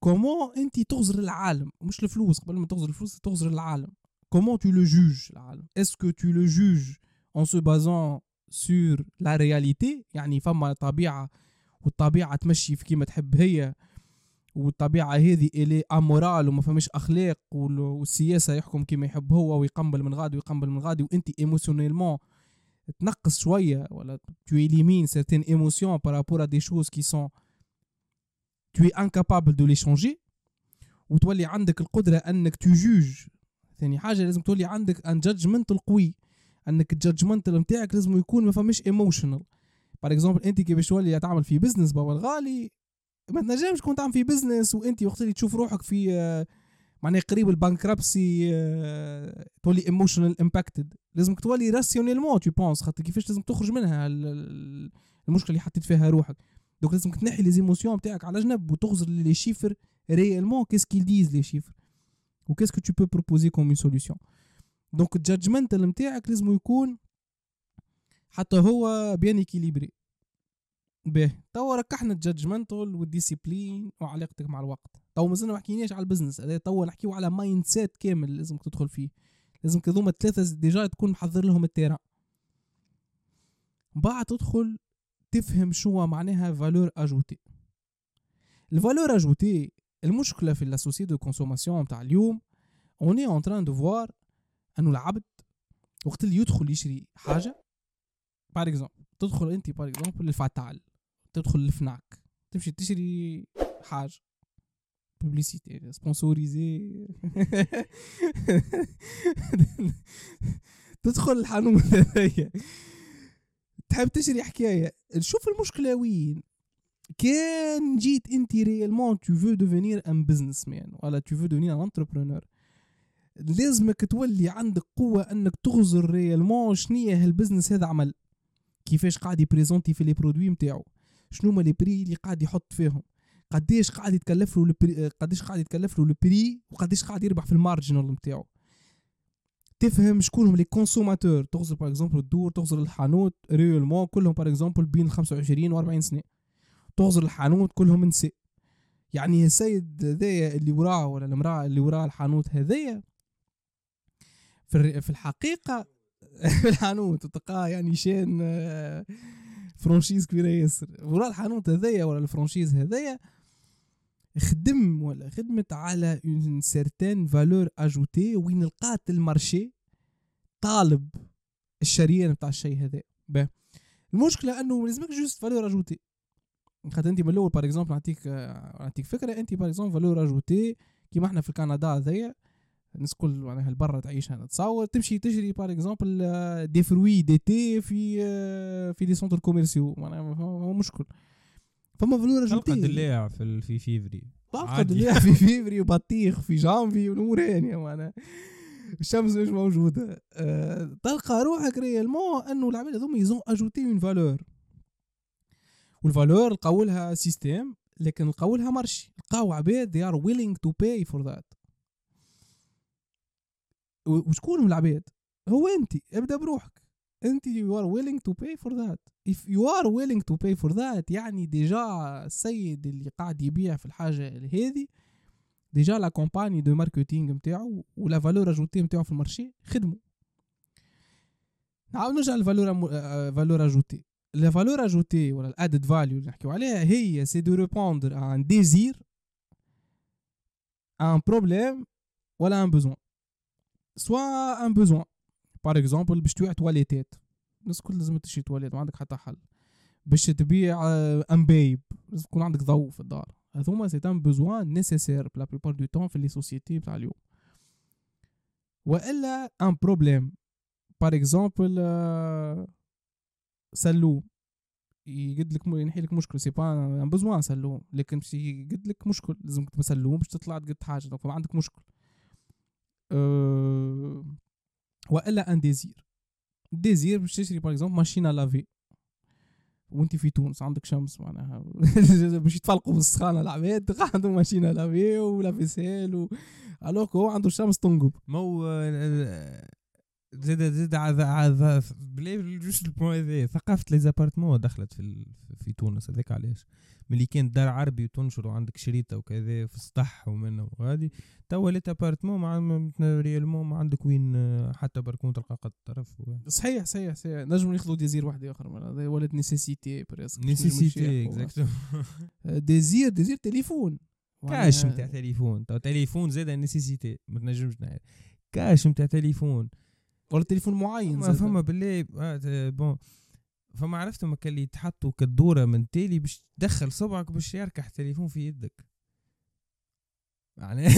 comment انت تغزر العالم. مش الفلوس قبل ما تغزر الفلوس تغزر العالم. comment tu le juges العالم؟ est-ce que tu le juges en se basant sur la réalité يعني فما طبيعة والطبيعة تمشي في كيما تحب هي والطبيعة هذه elle est amorale وما فماش أخلاق والسياسة يحكم كيما يحب هو ويقنبل من غادي ويقنبل من غادي وانت émotionnellement تنقص شوية ولا tu élimines certaines émotions par rapport à des choses qui sont tu es incapable de les changer وتولي عندك القدرة أنك تجوج ثاني حاجة لازم تولي عندك un judgment القوي أنك ال judgment نتاعك لازم يكون ما فماش emotional par exemple أنت كيفاش تولي تعمل في business بابا الغالي ما تنجمش تكون تعمل في بزنس وأنت وقت اللي تشوف روحك في معناها قريب ال bankruptcy تولي emotional impacted لازمك تولي rationnellement tu penses خاطر كيفاش لازم تخرج منها المشكلة اللي حطيت فيها روحك. Donc لازمك تنحي les émotions نتاعك على جنب وتغزر les chiffres réellement qu'est-ce qu'il les chiffres و qu'est-ce que tu peux proposer comme une solution donc ال judgmental نتاعك لازم يكون حتى هو bien équilibré به توا ركحنا ال judgmental وال discipline وعلاقتك مع الوقت. تو مازلنا ما حكيناش على ال business هذا تو نحكيو على mindset كامل لازم تدخل فيه. لازم كذوما الثلاثة déjà تكون محضر لهم ال terrain. بعد تدخل تفهم شو معناها valeur ajoutée ال valeur ajoutée المشكلة في la société de consommation تاع اليوم on est en train de voir أنه العبد وقت اللي يدخل يشري حاجة par exemple تدخل أنت par exemple لل Fnac تدخل ال Fnac تمشي تشري حاجة. Publicité sponsorisée [laughs] تدخل الحانوت [laughs] هذايا. تحب تشري حكاية. شوف المشكلة وين كان جيت أنت réellement tu veux devenir un businessman ولا tu veux devenir un entrepreneur لازمك تولي عندك قوة أنك تغزر réellement شنية هال business هذا عمل. كيفاش قاعد ي présenter في les produits نتاعو شنو هما les prix اللي قاعد يحط فيهم. قديش قاعد يتكلف له قديش قاعد يتكلف له ال prix وقديش قاعد يربح في ال marginal نتاعو. تفهم شكون هم les consommateurs تغزر par exemple الدور تغزر الحانوت réellement كلهم par exemple بين 25 و 40 سنة. تغزر الحانوت كلهم نساء يعني السيد هذايا اللي وراه ولا المرأة اللي وراه الحانوت هذايا في في الحقيقة [laughs] في الحانوت تلقاه يعني chaîne آه، franchise كبيرة ياسر. وراه الحانوت هذايا ولا ال franchise هذايا خدم ولا خدمت على une certaine valeur ajoutée وين لقات ال marché طالب الشريان نتاع الشيء هذا. المشكلة أنه ما لازمكش juste valeur ajoutée خاطر أنت من الأول par exemple نعطيك نعطيك فكرة. أنت par exemple valeur ajoutée كيما إحنا في كندا هذايا الناس كل معناها برا تعيش هنا تصور تمشي تشري par exemple des fruits d'été في في des centres commerciaux معناها مشكل. فما valeur تلقى ajoutée دلاع في في فيفري. تلقى. دلاع في فيفري وبطيخ في جانفي والامور هانيه معناها الشمس مش موجودة. أه تلقى روحك réellement أنه العباد هذوما ils ont ajouté une valeur وال valeur لقاو لها système لكن لقاو لها marché لقاو عباد they are willing to pay for that. وشكون من العباد؟ هو أنت. ابدأ بروحك. أنت you are willing to pay for that. If you are willing to pay for that يعني déjà السيد اللي قاعد يبيع في الحاجة هذه déjà la compagnie de marketing نتاعو ولا valeur ajoutée نتاعو في ال marché خدموا نعاود نرجع لل valeur valeur ajoutée. La valeur ajoutée ولا ال added value اللي نحكيو عليها هي c'est de répondre un désir un problème ولا un besoin soit un besoin par exemple باش تبيع تواليتات الناس كل لازم تشري تواليت ما عندك حتى حل. باش تبيع آه، امبايب لازم يكون عندك ضوء في الدار. هذوما c'est un besoin nécessaire la plupart du temps في les sociétés بتاع اليوم. وإلا un problème par exemple سلوم. يقد لك ينحي لك مشكل c'est pas un besoin سلوم. لكن باش يقد لك مشكل لازم تبقى سلوم باش تطلع تقد حاجة. Donc ما عندك مشكل أه وإلا un désir désir باش تشري par exemple machine à laver وانت في تونس عندك شمس معناها. [laughs] باش يتفلقوا في السخانه العباد عندهم ماشينة لافي ولا فيسيل و... الوغ هو عنده الشمس تنقب. مو زاد زاد عذا بلا جوست البوان هذا ثقافة لي زابارتمون دخلت في في تونس هذاك علاش؟ ملي كانت دار عربي وتنشر وعندك شريطة وكذا في السطح ومنه وغادي توا لي ابارتمون ما عن- ريالمون ما عندك وين آه، حتى بركون تلقى قد طرف صحيح صحيح صحيح. نجم ياخذوا désir واحد آخر هذا ولد nécessité presque. nécessité exactement désir désir تليفون. cache نتاع تليفون. تليفون زاد nécessité ما تنجمش نعرف. cache نتاع تليفون. ولا تليفون معين فما زاد. فما بالله آه، bon فما عرفت ما كان اللي يتحطوا كالدوره من تالي باش تدخل صبعك باش يركح التليفون في يدك. يعني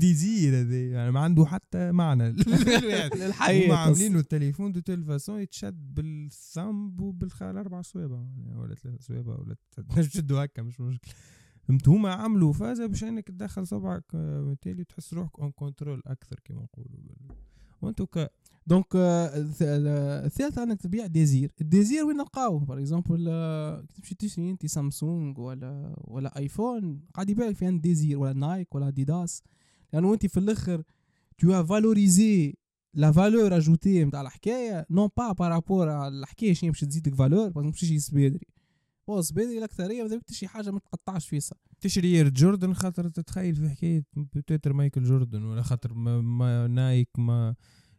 désir هذا يعني ما عنده حتى معنى. [laughs] للحياة. هما عاملينه التليفون de telle façon يتشد بال thumb وبالاربع صوابع. يعني ولا ثلاث صوابع ولا تنجم تشدوا [laughs] هكا مش مشكل فهمت؟ هما عملوا فازة باش إنك تدخل صبعك آه، بالتالي تحس روحك en contrôle أكثر كما نقولوا. en tout cas donc الث- ال- الثالث انك تبيع désir ال désir وين نلقاوه par exemple تمشي تشري انت سامسونج ولا ولا iPhone قاعد يبيع لك عند désir ولا Nike ولا اديداس لأنه انت في الآخر tu valorises la valeur ajoutée نتاع الحكاية non pas par rapport الحكاية شنو باش تزيدك valeur باش تمشي سبيدري هو سبيدري الاكثريه ما تشري حاجة ما تقطعش فيسا تشري Air Jordan خاطر تتخيل في حكاية بتوتر مايكل جوردن ولا خاطر ما, ما Nike ما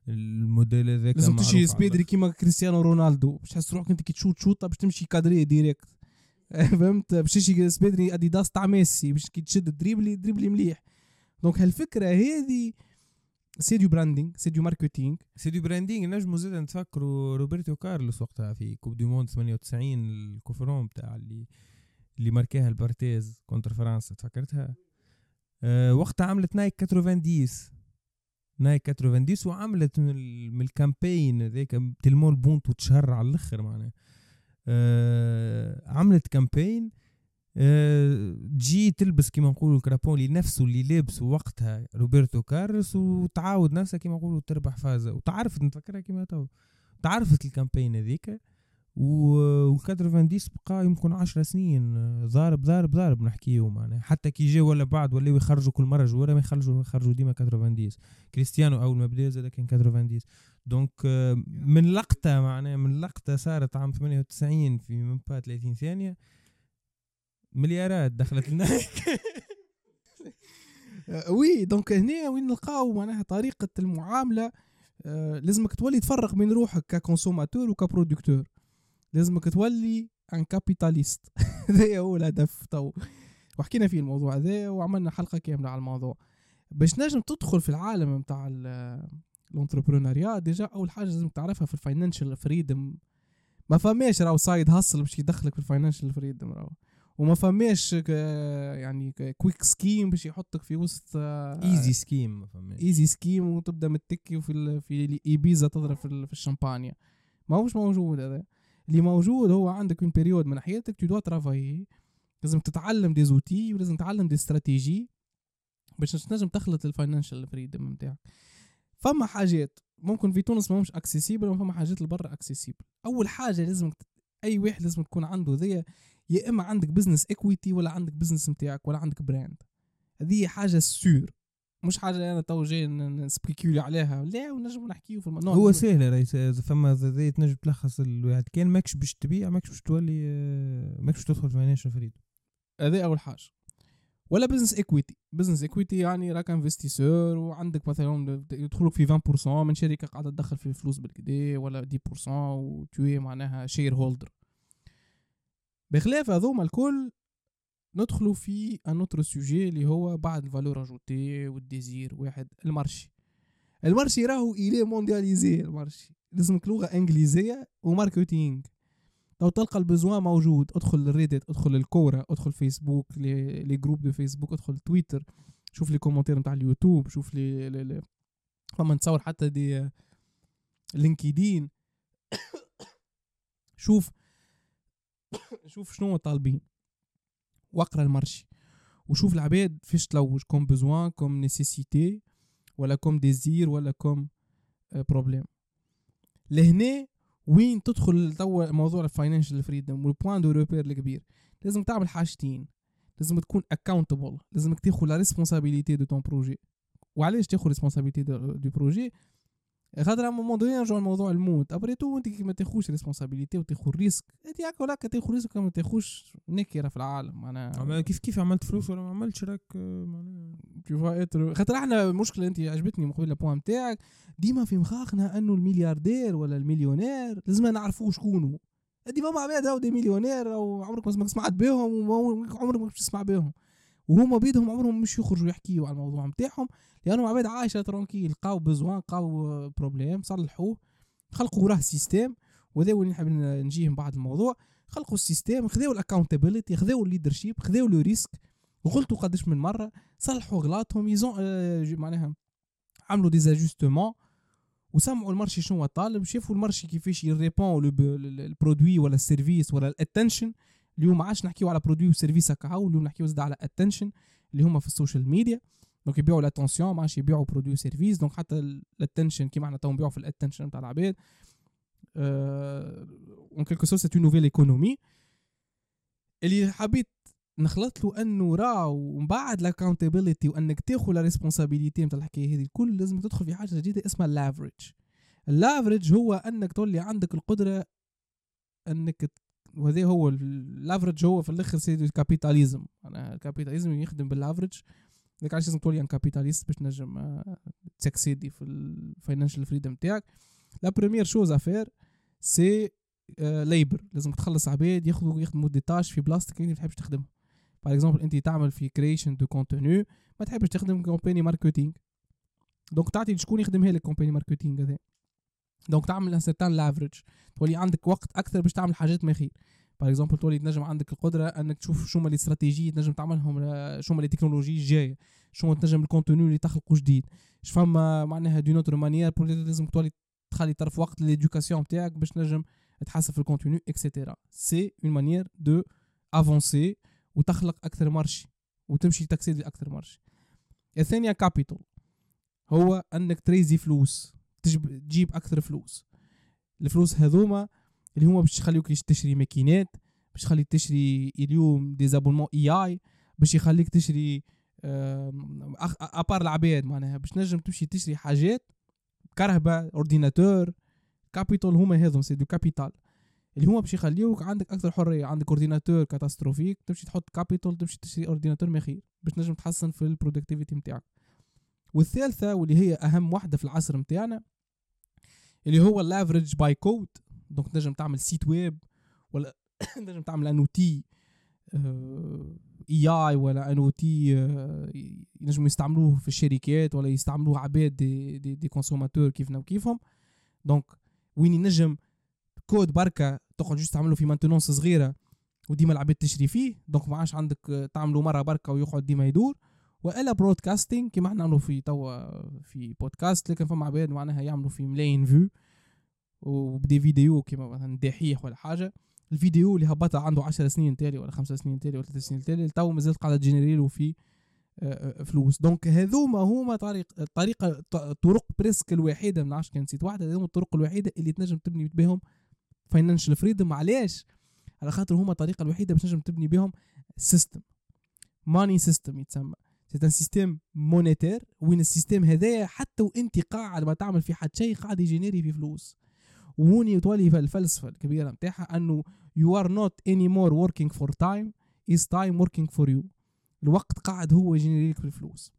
الموديل هذاك لازم تشري سبيدري كيما كريستيانو رونالدو باش تحس روحك انت كي تشوت شوطة باش تمشي كادري direct. [laughs] فهمت؟ باش تشري سبيدري أديداس تاع ميسي باش كي تشد دريبلي دريبلي مليح. donc هالفكرة هذه c'est du branding c'est du marketing c'est du branding نجمو زاد نتفكروا روبرتو كارلوس وقتها في Coupe du Monde 98 ال coup franc بتاع اللي اللي ماركاها البارتيز contre فرنسا تفكرتها؟ أه وقتها عملت Nike 90 Nike 90 وعملت من, ال- من ال campagne هذاك تلمو البونت وتشهر على الأخر معناها. أه عملت campagne. أه تجي تلبس كيما نقولوا ال crampons اللي نفسه اللي لابسه وقتها روبرتو كارلوس وتعاود نفسها كيما نقولوا تربح فازة. وتعرفت نتفكرها كيما تو. تعرفت ال campagne هذيك. و 90 بقى يمكن 10 سنين ضارب ضارب ضارب نحكيو معناها. حتى كي جا ولا بعد ولاو يخرجوا كل مرة جواره ما يخرجوا يخرجوا ديما 90 كريستيانو أول ما بدأ زاد كان 90 donc من لقطة معناها من لقطة صارت عام 98 في من با 30 ثانية مليارات دخلت لنا. [laughs] oui donc هنا وين نلقاو معناها طريقة المعاملة؟ آه، لازمك تولي تفرق بين روحك ك consommateur و ك producteur. لازمك تولي un capitaliste هذا هو الهدف. تو وحكينا فيه الموضوع هذا وعملنا حلقة كاملة على الموضوع. باش نجم تدخل في العالم نتاع ال entrepreneuriat déjà أول حاجة لازم تعرفها في ال financial freedom ما فماش راهو side hustle باش يدخلك في ال financial freedom راهو. وما فماش يعني quick scheme باش يحطك في وسط easy scheme ما فهمتش. easy scheme وتبدأ متكي ال- في إيبيزا تضرب في, ال- في الشامبانيا. ما هوش موجود هذا. اللي موجود هو عندك une période من حياتك tu dois travailler لازم تتعلم des outils ولازم تتعلم des stratégies باش تنجم تخلط ال financial freedom نتاعك فما حاجات ممكن في تونس ما همش accessible وفما حاجات لبرا accessible أول حاجة لازم أي واحد لازم تكون عنده ذي يا إما عندك business equity ولا عندك business نتاعك ولا عندك brand هذه حاجة sûr مش حاجة أنا تو جاي نسبيكيولي عليها. لا ونجم نحكيو في الم... هو سهل رئيس إذا فما زي تنجم تلخص الواحد. كان ماكش باش تبيع ماكش باش تولي آه، ماكش باش تدخل financial freedom هذا أول حاجة. ولا business equity business equity يعني راك investisseur وعندك مثلا يدخلوك في 20% من شركة قاعدة تدخل في فلوس بالكدا ولا 10% وتوي معناها shareholder بخلاف هذوما الكل ندخلوا في un autre sujet اللي هو بعد ال valeur ajoutée وال désir واحد ال marché ال marché راهو il est mondialisé ال marché لازمك لغة إنجليزية و marketing لو تلقى ال besoin موجود ادخل ال Reddit ادخل ال Quora ادخل Facebook les, groupes de Facebook ادخل تويتر. شوف les commentaires نتاع اليوتيوب شوف لي فما نتصور حتى دي LinkedIn. شوف شوف شنو طالبين واقرأ ال marché وشوف العباد فيش تلوج comme besoin comme nécessité ولا comme désir ولا comme problème. لهنا وين تدخل توا موضوع ال financial freedom وال point de repère الكبير؟ لازم تعمل حاجتين. لازم تكون accountable لازمك تاخذ la responsabilité de ton projet وعلاش تاخذ responsabilité de projet خاطر moment donné نرجعو لموضوع الموت après tout انت كي ما تاخوش responsabilité وتاخذ risque انت هكا ولا تاخذ risque ما تاخوش نكره في العالم معناها كيف كيف عملت فلوس ولا ما عملتش راك آه، معناها vois être خاطر إحنا المشكلة انت عجبتني من قبل ال point نتاعك ديما في مخاخنا انه الملياردير ولا المليونير لازم نعرفوا شكونه دي فما عباد راهو des millionnaires أو عمرك ما سمعت بهم وعمرك ما تسمع بهم وهما بيدهم عمرهم مش يخرجوا يحكيوا على الموضوع نتاعهم لانهم عباد عايشه tranquille لقاو besoin لقاو problème صلحوه خلقوا وراه système وهذا وين نحب نجيه من بعد الموضوع. خلقوا ال système خذاو ال accountability خذاو ال leadership خذاو le risque. غلطوا قداش من مرة صلحوا غلطهم ils ont آه معناها عملوا des ajustements وسمعوا ال marché شنو طالب شافوا المارشي كيفاش يريبون البرودوي ولا السيرفيس ولا الاتنشن اليوم ما عادش نحكيو على produit و service هكا اليوم نحكيو زاد على attention اللي هما في ال social media. donc يبيعوا l'attention ما عادش يبيعوا produit و service donc حتى ال attention كيما إحنا تو نبيعوا في ال attention تاع العباد. en quelque sorte c'est une nouvelle économie اللي حبيت نخلط له أنه راو ومن بعد ال accountability وأنك تاخذ la responsabilité نتاع الحكاية هذه الكل لازم تدخل في حاجة جديدة اسمها ال leverage ال leverage هو أنك تولي عندك القدرة أنك وهذا هو ال leverage هو في الآخر سيدي ال capitalisme أنا ال capitalisme يخدم بال leverage لذلك علاش لازم تولي un capitaliste باش تنجم آه، ت succéder في ال financial freedom تاعك. la première chose à faire c'est labor لازم تخلص عباد ياخذوا يخدموا des tâches في بلاصتك اللي ما تحبش تخدمها par exemple أنت تعمل في création de contenu ما تحبش تخدم campagne marketing donc تعطي شكون يخدمها لك campagne marketing هذا؟ donc تعمل un certain leverage تولي عندك وقت أكثر باش تعمل حاجات ما خير par exemple تولي تنجم عندك القدرة أنك تشوف شو هما لي تنجم تعملهم آه، شو هما les technologies الجايه شو تنجم ال contenu اللي تخلقه جديد. فما معناها d'une autre manière لازم تولي تخلي طرف وقت l'éducation تاعك باش تنجم تحسن في ال contenu etcetera c'est une manière d'avancer وتخلق أكثر marché وتمشي ت accède أكثر marché الثانية capital هو أنك ت raise ي فلوس تجيب أكثر فلوس. الفلوس هذوما اللي هما باش يخليوك تشتري ماكينات باش يخليك تشري اليوم des abonnements AI باش يخليك تشري آم، أخ- à part العباد معناها. باش تنجم تمشي تشري حاجات كرهبة ordinateur capital هما هذم c'est du capital. اللي هما باش يخليوك عندك أكثر حرية عندك ordinateur catastrophique تمشي تحط capital تمشي تشتري ordinateur ما خير باش تنجم تحسن في ال productivité نتاعك والثالثة واللي هي أهم واحدة في العصر نتاعنا اللي هو ال leverage by code. donc تنجم تعمل site web ولا [coughs] تنجم تعمل un outil AI ولا un outil ينجموا يستعملوه في الشركات ولا يستعملوه عباد des des, des consommateurs كيفنا وكيفهم. donc وين ينجم كود بركة تقعد juste تعمله في maintenance صغيرة وديما العباد تشري فيه. donc ما عادش عندك آه، تعملوا مرة بركة ويقعد ديما يدور. وإلا broadcasting كيما إحنا نعملوا في توا في بودكاست لكن فما عباد معناها يعملوا في ملايين vues وب des vidéos كيما مثلا دحيح ولا حاجة الفيديو اللي هبطها عنده 10 سنين تالي ولا 5 سنين تالي ولا 3 سنين تالي تو مازالت قاعدة ت générer له في آه، آه، فلوس. donc هذوما هما طريق الطريقة طرق presque الوحيدة ما نعرفش كان نسيت واحدة هذوما الطرق الوحيدة اللي تنجم تبني بهم financial freedom علاش؟ على خاطر هما الطريقة الوحيدة باش تنجم تبني بهم système money system يتسمى. c'est un système monétaire وين ال système هذايا حتى وانت قاعد ما تعمل في حد شيء قاعد ي générer في فلوس. وهوني تولي الفلسفة الكبيرة نتاعها أنه you are not anymore working for time is time working for you. الوقت قاعد هو ي générer لك في الفلوس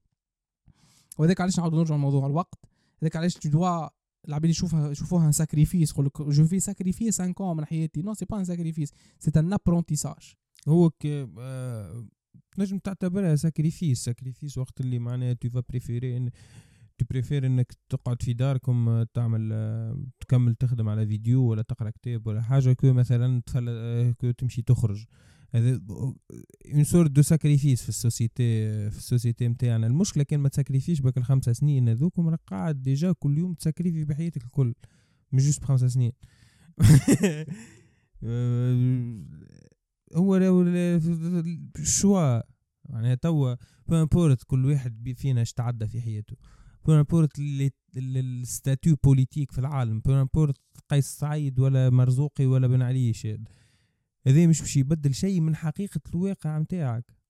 وهذاك علاش نعاود نرجع لموضوع الوقت؟ هذاك علاش تو دوا العباد يشوفها يشوفوها un sacrifice يقول لك je vais sacrifier 5 من حياتي. non c'est pas un sacrifice c'est un apprentissage هو ك تنجم تعتبرها sacrifice sacrifice وقت اللي معناها tu préfères ان tu préfères انك تقعد في داركم آه، تعمل آه، تكمل تخدم على فيديو ولا تقرأ كتاب ولا حاجة que مثلا تفل... آه، que تمشي تخرج. هذا une sorte de sacrifice في ال société في ال société نتاعنا المشكلة كان ما ت sacrifier ش باك الخمسة سنين هذوكم راك قاعد déjà كل يوم ت sacrifier بحياتك الكل. مش juste بخمسة سنين. [laughs] هو ال choix معناها توا peu importe كل واحد فينا اش تعدى في حياته. peu importe ال statut politique في العالم peu importe قيس سعيد ولا مرزوقي ولا بن علي شاد. هذا مش باش يبدل شيء من حقيقة الواقع متاعك.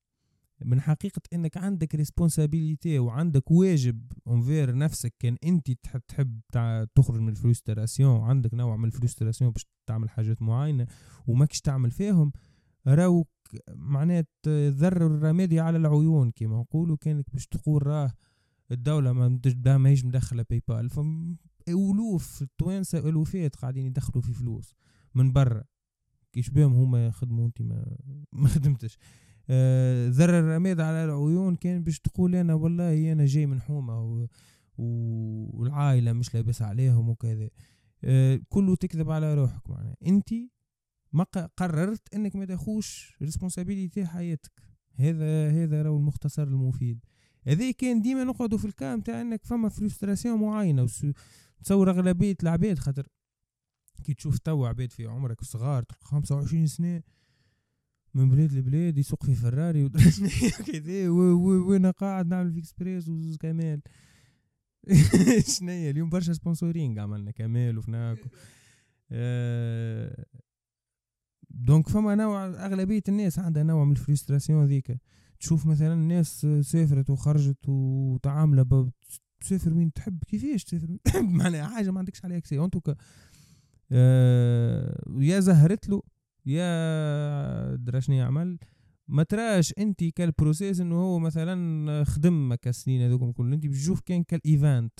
من حقيقة إنك عندك responsabilité وعندك واجب envers نفسك كان أنت تحب تخرج من ال frustration وعندك نوع من ال frustration باش تعمل حاجات معينة وماكش تعمل فيهم راوك معنات ذر الرمادي على العيون كما نقولوا كانك باش تقول راه الدولة ما ماهيش مدخلة باي بال فألوف التوانسة ألوفات قاعدين يدخلوا في فلوس من برا. كيش بهم هما يخدموا انت ما, [laughs] ما خدمتش. آه، ذر الرماد على العيون كان باش تقول أنا والله أنا جاي من حومة و... والعائلة مش لاباس عليهم وكذا. آه، كله تكذب على روحك معناها. انت ما قررت أنك ما تاخوش responsabilité حياتك. هذا هذا راهو المختصر المفيد. هذا كان ديما نقعدوا في الكام تاع إنك فما frustration معينة تصور أغلبية العباد خاطر كي تشوف توا عباد في عمرك صغار تلقى 25 سنة من بلاد لبلاد يسوق في فراري ودرا شنيا [laughs] كذا و- و- وأنا قاعد نعمل في إكسبريس وزوز كمال. [laughs] شنيا؟ اليوم برشا sponsoring عملنا كمال وفناك آه، donc فما نوع أغلبية الناس عندها نوع من ال frustration ذيك تشوف مثلا الناس سافرت وخرجت وتعاملة ب- تسافر وين تحب. كيفاش تسافر تحب [laughs] معناها حاجة ما عندكش عليها accès. en tout cas آه يا زهرت له يا درا شنو يعمل؟ ما تراش أنت كال process إنه هو مثلا خدم هكا السنين هذوكم كل انت بتشوف كان كال event.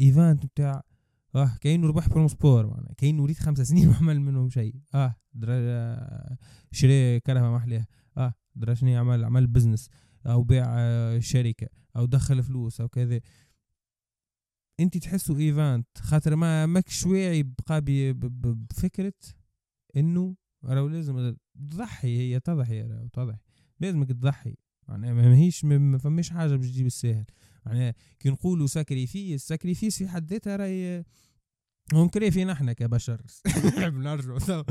event بتاع آه كاين ربح Promosport معناها. كاين وليد خمسة سنين [laughs] وعمل منهم شيء. آه درا شري كرهبة محلية. درا شنو يعمل عمل business أو باع آه، شركة أو دخل فلوس أو كذا. انت تحسوا event خاطر ما ماكش واعي بقى بي- ب- ب- بفكرة إنه راهو لازم تضحي هي تضحي تضحي. لازمك تضحي. معناها ما ماهيش ما ما فماش حاجة باش تجيب الساهل. معناها كي نقولوا sacrifice sacrifice في حد ذاتها راهي ancré فينا إحنا كبشر. [laughs] نحب نرجعوا تو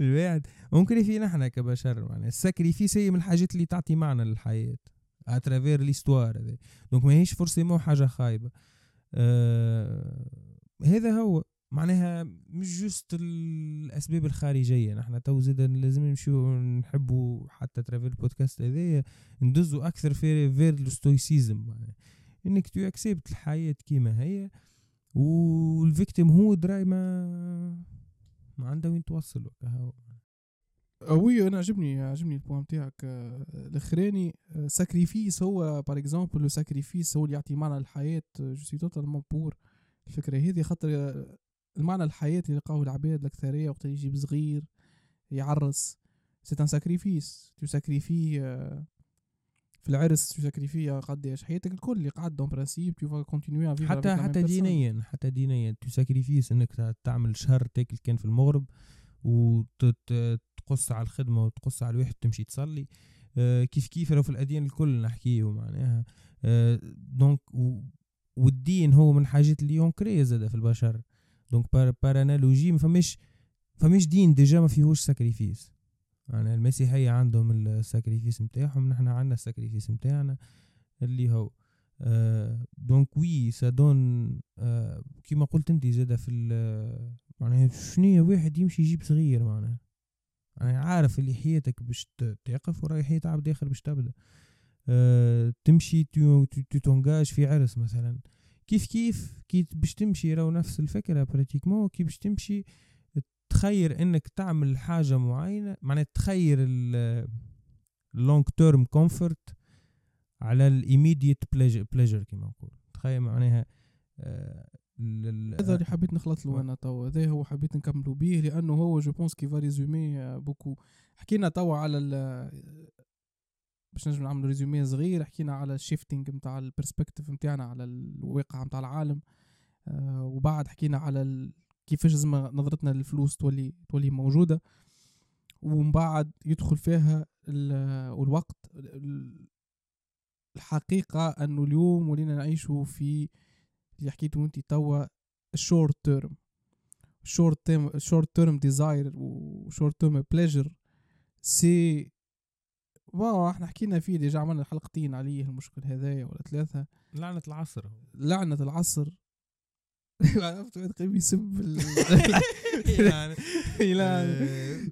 الواحد ancré فينا إحنا كبشر معناها ال sacrifice هي من الحاجات اللي تعطي معنى للحياة à travers l'histoire هذا donc ماهيش forcément حاجة خايبة. آه هذا هو. معناها مش juste الأسباب الخارجية. نحن تو زيد لازم نمشيو نحبوا حتى à travers ال podcast هذايا ندزوا أكثر في vers ال stoïcisme معناها. إنك tu acceptes الحياة كيما هي. وال victime هو دراي ما ما عنده وين توصل وكهو oui أنا عجبني عجبني ال point نتاعك آه، الاخراني sacrifice هو par exemple sacrifice هو اللي يعطي معنى للحياة. je suis totalement pour الفكرة هذه خاطر آه، المعنى الحياة اللي لقاوه العباد الأكثرية وقت يجيب صغير يعرس. c'est un sacrifice tu sacrifies آه، في العرس tu sacrifies قداش حياتك الكل اللي قعد donc principe tu continues حتى حتى دينيا حتى دينيا. tu sacrifies إنك تع- تعمل شهر تاكل كان في المغرب تقص على الخدمة وتقص على الواحد تمشي تصلي. آه، كيف كيف لو في الأديان الكل نحكيه معناها. آه، donc والدين هو من حاجات اللي ancré زاد في البشر. donc par, par analogie ما فماش فماش دين déjà ما فيهوش sacrifice يعني المسيحية عندهم ال sacrifice نتاعهم نحنا عندنا ال sacrifice نتاعنا اللي هو آه donc oui ça donne آه كيما قلت انت زاده في معناها شنية واحد يمشي يجيب صغير معناها. يعني عارف اللي حياتك باش تقف وراي حياة عبد آخر باش تبدأ. أه تمشي t'engages في عرس مثلا. كيف كيف؟ كي باش تمشي راهو نفس الفكرة pratiquement كي باش تمشي تخير إنك تعمل حاجة معينة معناها تخير ال long term comfort على ال immediate pleasure كيما نقول تخيل معناها أه هذا اللي حبيت نخلط له أنا توا. هذا هو حبيت نكملوا به لأنه هو je pense qu'il résumait beaucoup حكينا توا على باش نجم نعملوا résumé صغير حكينا على ال shifting نتاع ال perspective نتاعنا على الواقع نتاع العالم آه وبعد حكينا على كيفاش لازم نظرتنا للفلوس تولي تولي موجودة ومن بعد يدخل فيها الوقت الحقيقة أنه اليوم ولينا نعيشوا في اللي حكيته انت توا ال short term short term short term desire و short term pleasure c'est wow إحنا حكينا فيه déjà عملنا حلقتين عليه المشكل هذايا ولا ثلاثة. لعنة العصر لعنة العصر. عرفت قريب يسب [laughs] يعني.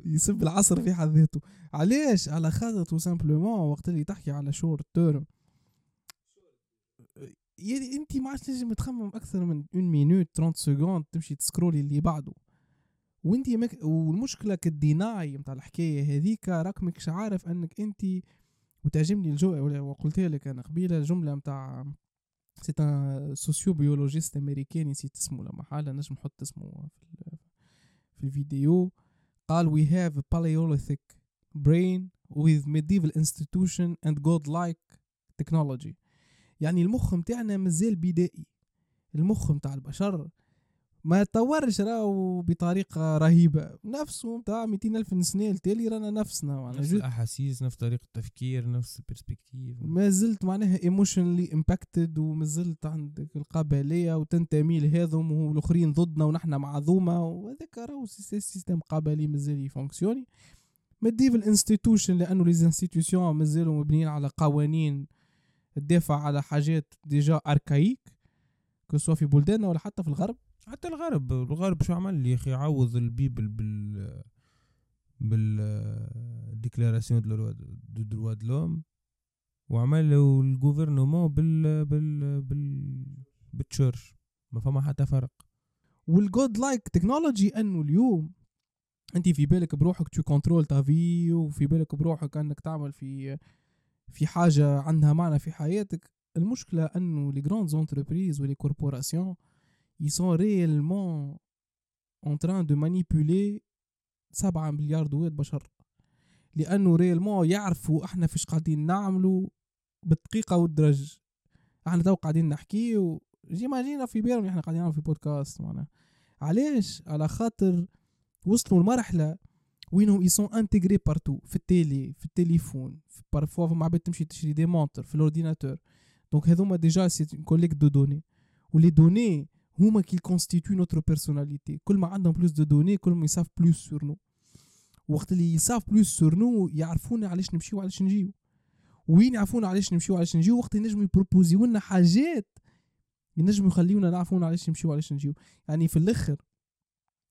يسب العصر في حد ذاته. علاش على خاطر tout simplement وقت اللي تحكي على short term يعني أنت ما عادش تنجم تخمم أكثر من une minute 30 secondes تمشي تسكرولي اللي بعده. وأنت مك... والمشكلة كال déni نتاع الحكاية هذيك راك ماكش عارف أنك أنت وتعجبني الجو وقلت لك أنا قبيلة الجمله نتاع c'est un sociobiologiste أمريكاني نسيت اسمه لما حالا نجم نحط اسمه في, في الفيديو. قال we have a paleolithic brain with medieval institution and godlike technology. يعني المخ متاعنا مازال بدائي. المخ متاع البشر ما تطورش راهو بطريقة رهيبة. نفسه متاع ميتين ألف سنة التالي رانا نفسنا معناها نفس الأحاسيس نفس طريقة التفكير نفس ال perspective ما زلت معناها emotionally impacted وما زلت عندك القبلية وتنتمي لهذم والآخرين ضدنا ونحن مع ذوما وهذاك راهو système قبلي مازال ي fonctionner. medieval institution لأنه les institutions مازالوا مبنيين على قوانين تدافع على حاجات déjà archaïques que ce soit في بلداننا ولا حتى في الغرب. حتى الغرب الغرب شو عمل يا أخي؟ عوض ال Bible بال بال déclaration des droits de l'homme. وعملوا ال gouvernement بال بال بال بال church ما فما حتى فرق. وال godlike technology أنه اليوم أنت في بالك بروحك tu contrôles ta vie وفي بالك بروحك أنك تعمل في في حاجة عندها معنى في حياتك. المشكلة أنه les grandes entreprises و les corporations ils sont réellement en train de manipuler سبعة مليار دوات بشر. لأنه réellement يعرفوا إحنا فيش قاعدين نعملوا بالدقيقة والدرج. إحنا تو قاعدين نحكي وجيما جينا في بالهم إحنا قاعدين نعمل في بودكاست معنا علاش؟ على خاطر وصلوا لمرحلة وينهم ils sont intégrés partout في ال télé في التليفون parfois مع عباد تمشي تشري des montres في ال ordinateur donc هذوما déjà c'est collecte de données و les données هما qui constituent notre personnalité كل ما عندهم plus de données كل ما يصاف plus sur nous وقت اللي يصاف plus sur nous يعرفونا علاش نمشيو وعلاش نجيو وين يعرفونا علاش نمشيو وعلاش نجيو وقت ينجموا يبروبوزيو لنا حاجات ينجموا يخليونا نعرفونا علاش نمشيو وعلاش نجيو يعني في الآخر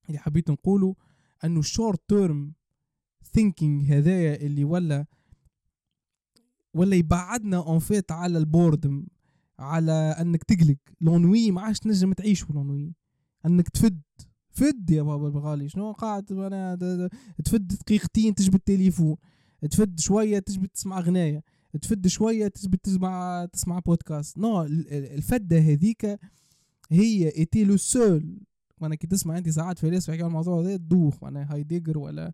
اللي حبيت نقوله انه ال short term thinking هذايا اللي ولا ولا يبعدنا en fait على ال boredom على أنك تقلق. l'ennui ما عادش تنجم تعيش l'ennui أنك تفد. فد يا بابا الغالي شنو قاعد أنا تفد دقيقتين تجبد التليفون. تفد شوية تجبد تسمع غنايه تفد شوية تجبد تسمع تسمع podcast non الفدة هذيك هي ايتي لو سول وأنا كي تسمع انت ساعات فلاسفه يحكي الموضوع هذا تدوخ. معناها هايديجر ولا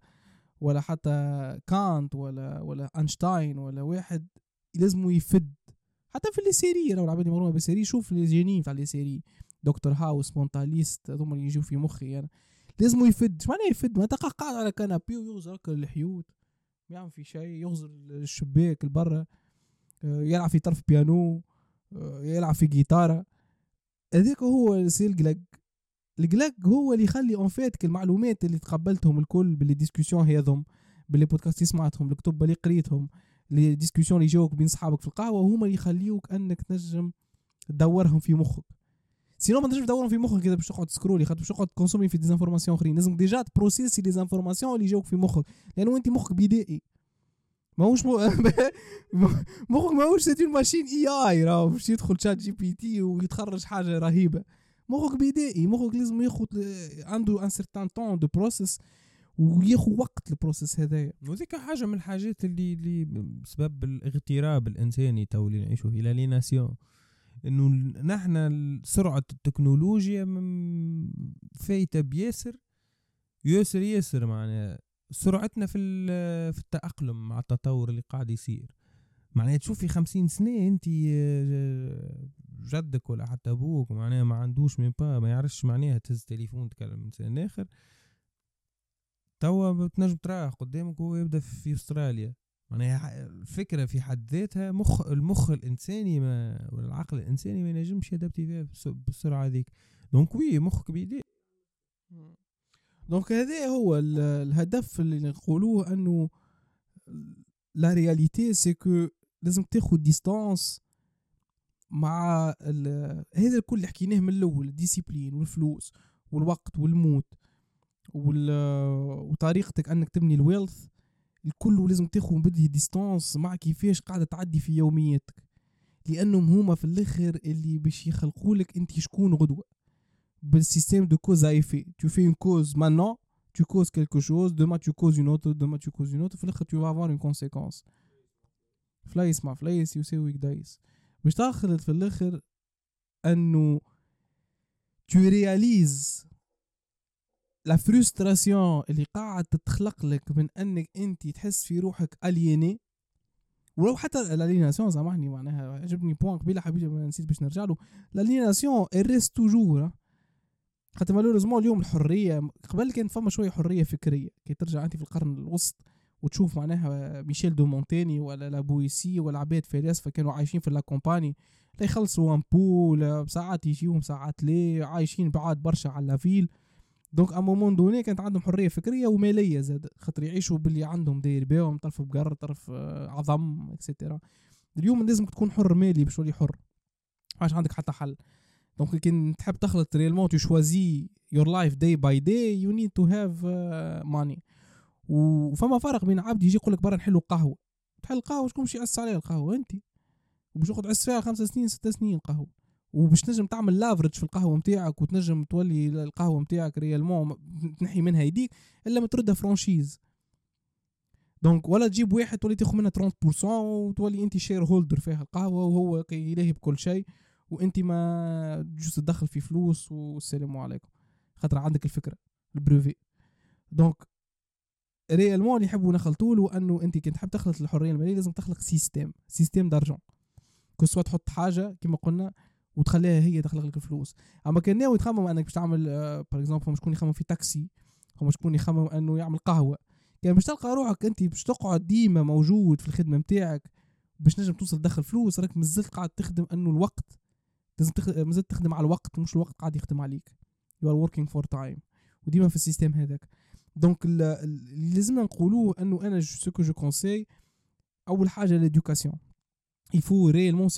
ولا حتى كانت ولا ولا اينشتاين ولا واحد لازم يفد. حتى في ال série لو العباد يمرون بال série شوف les génies تاع ال série. دكتور هاوس مونتاليست هذوما اللي يجوا في مخي أنا. لازم يفد. معناه يفد؟ ما تلقاه قاعد على canapé ويغزر الحيوت. ما يعمل في شيء يغزر الشباك البرة آه، يلعب في طرف بيانو. آه، يلعب في جيتارة. هذاك هو c'est القلق. القلق هو اللي يخلي en fait المعلومات اللي تقبلتهم الكل ب les discussions هذم ب les podcasts سمعتهم الكتب اللي قريتهم. les discussions اللي جاوك بين صحابك في القهوة هما اللي يخليوك أنك تنجم تدورهم في مخك. sinon ما تنجمش تدورهم في مخك كذا باش تقعد تسكرولي خاطر باش تقعد تكونسومي في des informations أخرين. لازم déjà تبروسيسي les informations اللي جاوك في مخك. لأنه أنت مخك بدائي. ماهوش. [laughs] مخك ماهوش cette machine AI راهو باش يدخل ChatGPT ويتخرج حاجة رهيبة. مخك بدائي. مخك لازم ياخذ عنده un certain temps de process وياخذ وقت ال process هذايا. وذيك حاجة من الحاجات اللي اللي بسبب الاغتراب الإنساني تو اللي نعيشوا فيه l'aliénation انه نحن سرعة التكنولوجيا من- فايتة بياسر ياسر ياسر معناها. سرعتنا في في التأقلم مع التطور اللي قاعد يصير. معناها تشوف في خمسين سنة انت آه، جدك ولا حتى أبوك معناها ما عندوش مين با ما يعرفش معناها تهز تليفون تكلم إنسان آخر. توا بتنجم تراه قدامك وهو يبدأ في أستراليا. معناها الفكرة في حد ذاتها مخ المخ الإنساني ما ولا العقل الإنساني ما ينجمش يدبتي فيها بالسرعة هذيك. donc oui مخك بيدي donc هذا هو ال- الهدف اللي نقولوه أنه la réalité c'est que لازم تاخد distance مع هذا الكل اللي حكيناه من الأول ال discipline والفلوس والوقت والموت. وال وطريقتك أنك تبني ال wealth الكل لازم تاخد petite distance مع كيفاش قاعدة تعدي في يومياتك لأنهم هما في الآخر اللي باش يخلقولك أنت شكون غدوة de cause à effet. Tu fais une cause maintenant, tu causes quelque chose, demain tu causes une autre, demain tu causes une autre, في tu vas avoir une conséquence. فلايس مع فلايس يساوي دايس. باش تأخذ في الآخر إنه tu réalises la frustration اللي قاعد تتخلق لك من إنك أنت تحس في روحك aliéné ولو حتى ال aliénation سامحني معناها عجبني point قبيله حبيبي نسيت باش نرجع له. ال aliénation reste toujours خاطر malheureusement اليوم الحرية قبل كان فما شوية حرية فكرية. كي ترجع أنت في القرن الوسط وتشوف معناها ميشيل دو مونتيني ولا لابويسي ولا عباد فلاسفه كانوا عايشين في la campagne لا يخلصوا impôts ساعات يجيهم ساعات لا عايشين بعاد برشا على la ville donc à un moment donné كانت عندهم حرية فكرية ومالية زاد خاطر يعيشوا باللي عندهم داير بيهم طرف بقر طرف آه، عظم et cetera اليوم لازم تكون حر مالي باش تولي حر عاش عندك حتى حل. donc كي تحب تخلط réellement to choose your life day by day you need to have money وفما فرق بين عبد يجي يقول لك برا نحلوا قهوة. تحل قهوه شكون باش يعس عليها القهوة؟ انت. وباش يقعد عس فيها خمسة سنين ستة سنين قهوه وباش تنجم تعمل لافرج في القهوة نتاعك وتنجم تولي القهوة نتاعك réellement تنحي منها يديك إلا ما تردها franchise donc ولا تجيب واحد تولي تاخذ منها 30% وتولي أنت shareholder فيها القهوه وهو كي يلاهي بكل شيء وأنت ما تجوز تدخل في فلوس والسلام عليكم. خاطر عندك الفكرة البروفي. donc réellement اللي يحبوا نخلطوا له أنه أنت كي تحب تخلط الحرية المالية لازم تخلق système système d'argent que تحط حاجة كما قلنا وتخليها هي تخلق لك الفلوس. أما كان ناوي تخمم أنك باش تعمل par exemple شكون يخمم في تاكسي فما شكون يخمم أنه يعمل قهوة. كان باش تلقى روحك أنت باش تقعد ديما موجود في الخدمة نتاعك باش نجم توصل تدخل فلوس راك مازلت قاعد تخدم أنه الوقت لازم. مازلت تخدم على الوقت مش الوقت قاعد يخدم عليك. You are working for time. وديما في ال système هذاك. donc ال- ال- اللي لازمنا نقولوه أنه أنا ce que je conseille أول حاجة l'éducation il faut réellement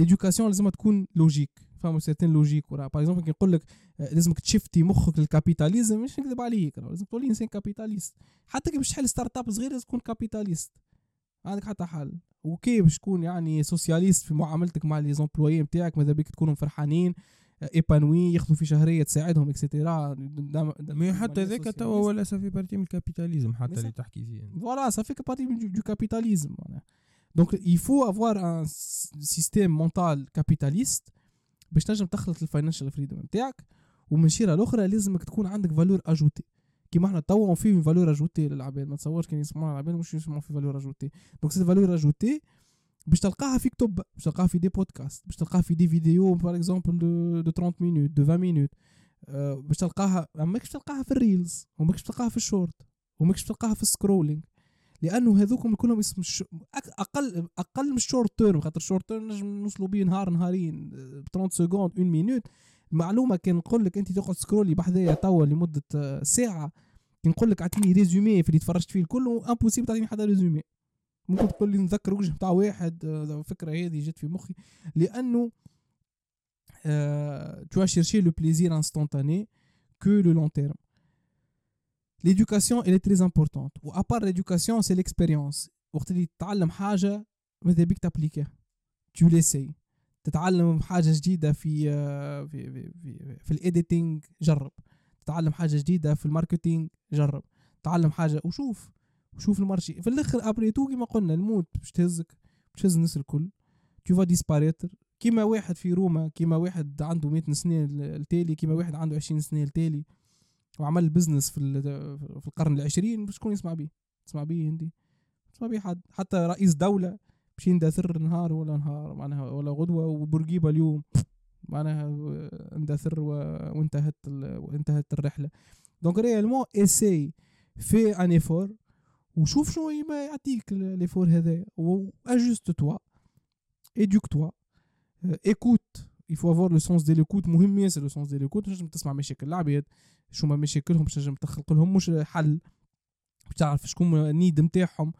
l'éducation لازمها تكون logique فما certaine logique وراه par exemple كي نقول لك لازمك تشفتي مخك لل capitalisme مش نكذب عليك لازم تولي انسان capitaliste حتى كي باش تحل startup صغير لازم تكون capitaliste عندك حتى حل وكي باش تكون يعني socialiste في معاملتك مع les employés نتاعك ماذا بيك تكونوا فرحانين épanouis ياخذوا في شهريه تساعدهم et cetera mais حتى ذاك توا ولا ça fait partie من ال capitalisme حتى اللي تحكي فيه ça fait que partie du, du faut avoir un s- système mental capitaliste. باش تنجم تخلط ال financial freedom نتاعك ومن شيره الاخرى لازمك تكون عندك valeur ajoutée كيما إحنا توا في valeur ajoutée للعباد ما تصورش كان يسمعوا العباد مش يسمعوا في valeur ajoutée donc ces valeurs ajoutées باش تلقاها في كتب باش تلقاها في des podcasts باش تلقاها في des vidéos par exemple de 30 minutes de 20 minutes آه، باش تلقاها ماكش تلقاها في ال reels وماكش تلقاها في الشورت وماكش تلقاها في ال scrolling لأنه هذوكم كلهم اسم الش... أقل أقل من ال short term خاطر ال short term نجم نوصلوا بيه نهار نهارين ب 30 secondes 1 minute معلومة كان نقول لك أنت تقعد scroller بحذايا توا لمدة آه، ساعة كي نقول لك اعطيني résumé في اللي تفرجت فيه الكل impossible تعطيني حتى résumé. ممكن تقول لي نذكر وجه بتاع واحد آه، الفكرة هذه جت في مخي. لأنه vas chercher le plaisir instantané que le long terme. L'éducation, elle est très importante. Ou à part l'éducation, c'est l'expérience. وقت اللي تتعلم حاجة ماذا بيك ت appliquer ها tu l'essayes. تتعلم حاجة جديدة في في في في, في ال editing جرب تتعلم حاجة جديدة في ال marketing جرب تعلم حاجة وشوف وشوف ال marché في الآخر après tout كيما قلنا الموت باش تهزك باش تهز الناس الكل tu vas disparaître. كيما واحد في روما كيما واحد عنده 100 سنة التالي كيما واحد عنده 20 سنة التالي. وعمل business في في القرن العشرين شكون يسمع بيه تسمع بيه انت تسمع بيه حد حتى رئيس دولة باش يندثر نهار ولا نهار معناها ولا غدوة وبورقيبة اليوم معناها اندثر وانتهت وانتهت الرحلة. donc réellement essaye fais un effort وشوف شنو يعطيك l'effort هذايا و juste توا toi euh, faut avoir le sens de l'écoute. مهم ياسر le sens de l'écoute. باش تسمع مشاكل العباد. شو ما مشاكلهم باش تنجم تخلق لهم مش حل. باش تعرف شكون ال need نتاعهم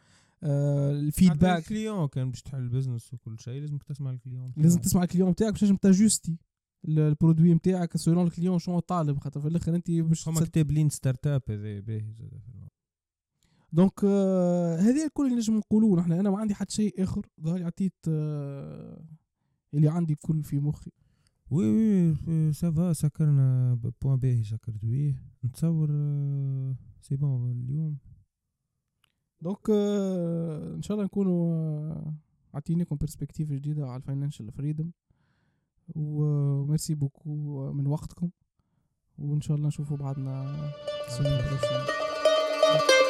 آه ال feedback. ال client كان باش تحل business وكل شيء لازمك تسمع ال client لازم تسمع ال client نتاعك باش تنجم ت ajuster ال- produit نتاعك selon ال client شنو طالب خاطر في الآخر أنت باش فما كتاب Lean Startup هذا باهي. donc آه هذه الكل اللي نجم نقولوه نحن. أنا ما عندي حتى شيء آخر. ظهر عطيت آه اللي عندي كل في مخي. oui oui ça va سكرنا point باهي سكرت بيه نتصور c'est bon اليوم donc ان شاء الله نكونوا عطيناكم perspective جديده على ال financial freedom وميرسي بوكو من وقتكم. وان شاء الله نشوفوا بعضنا السنة الجايه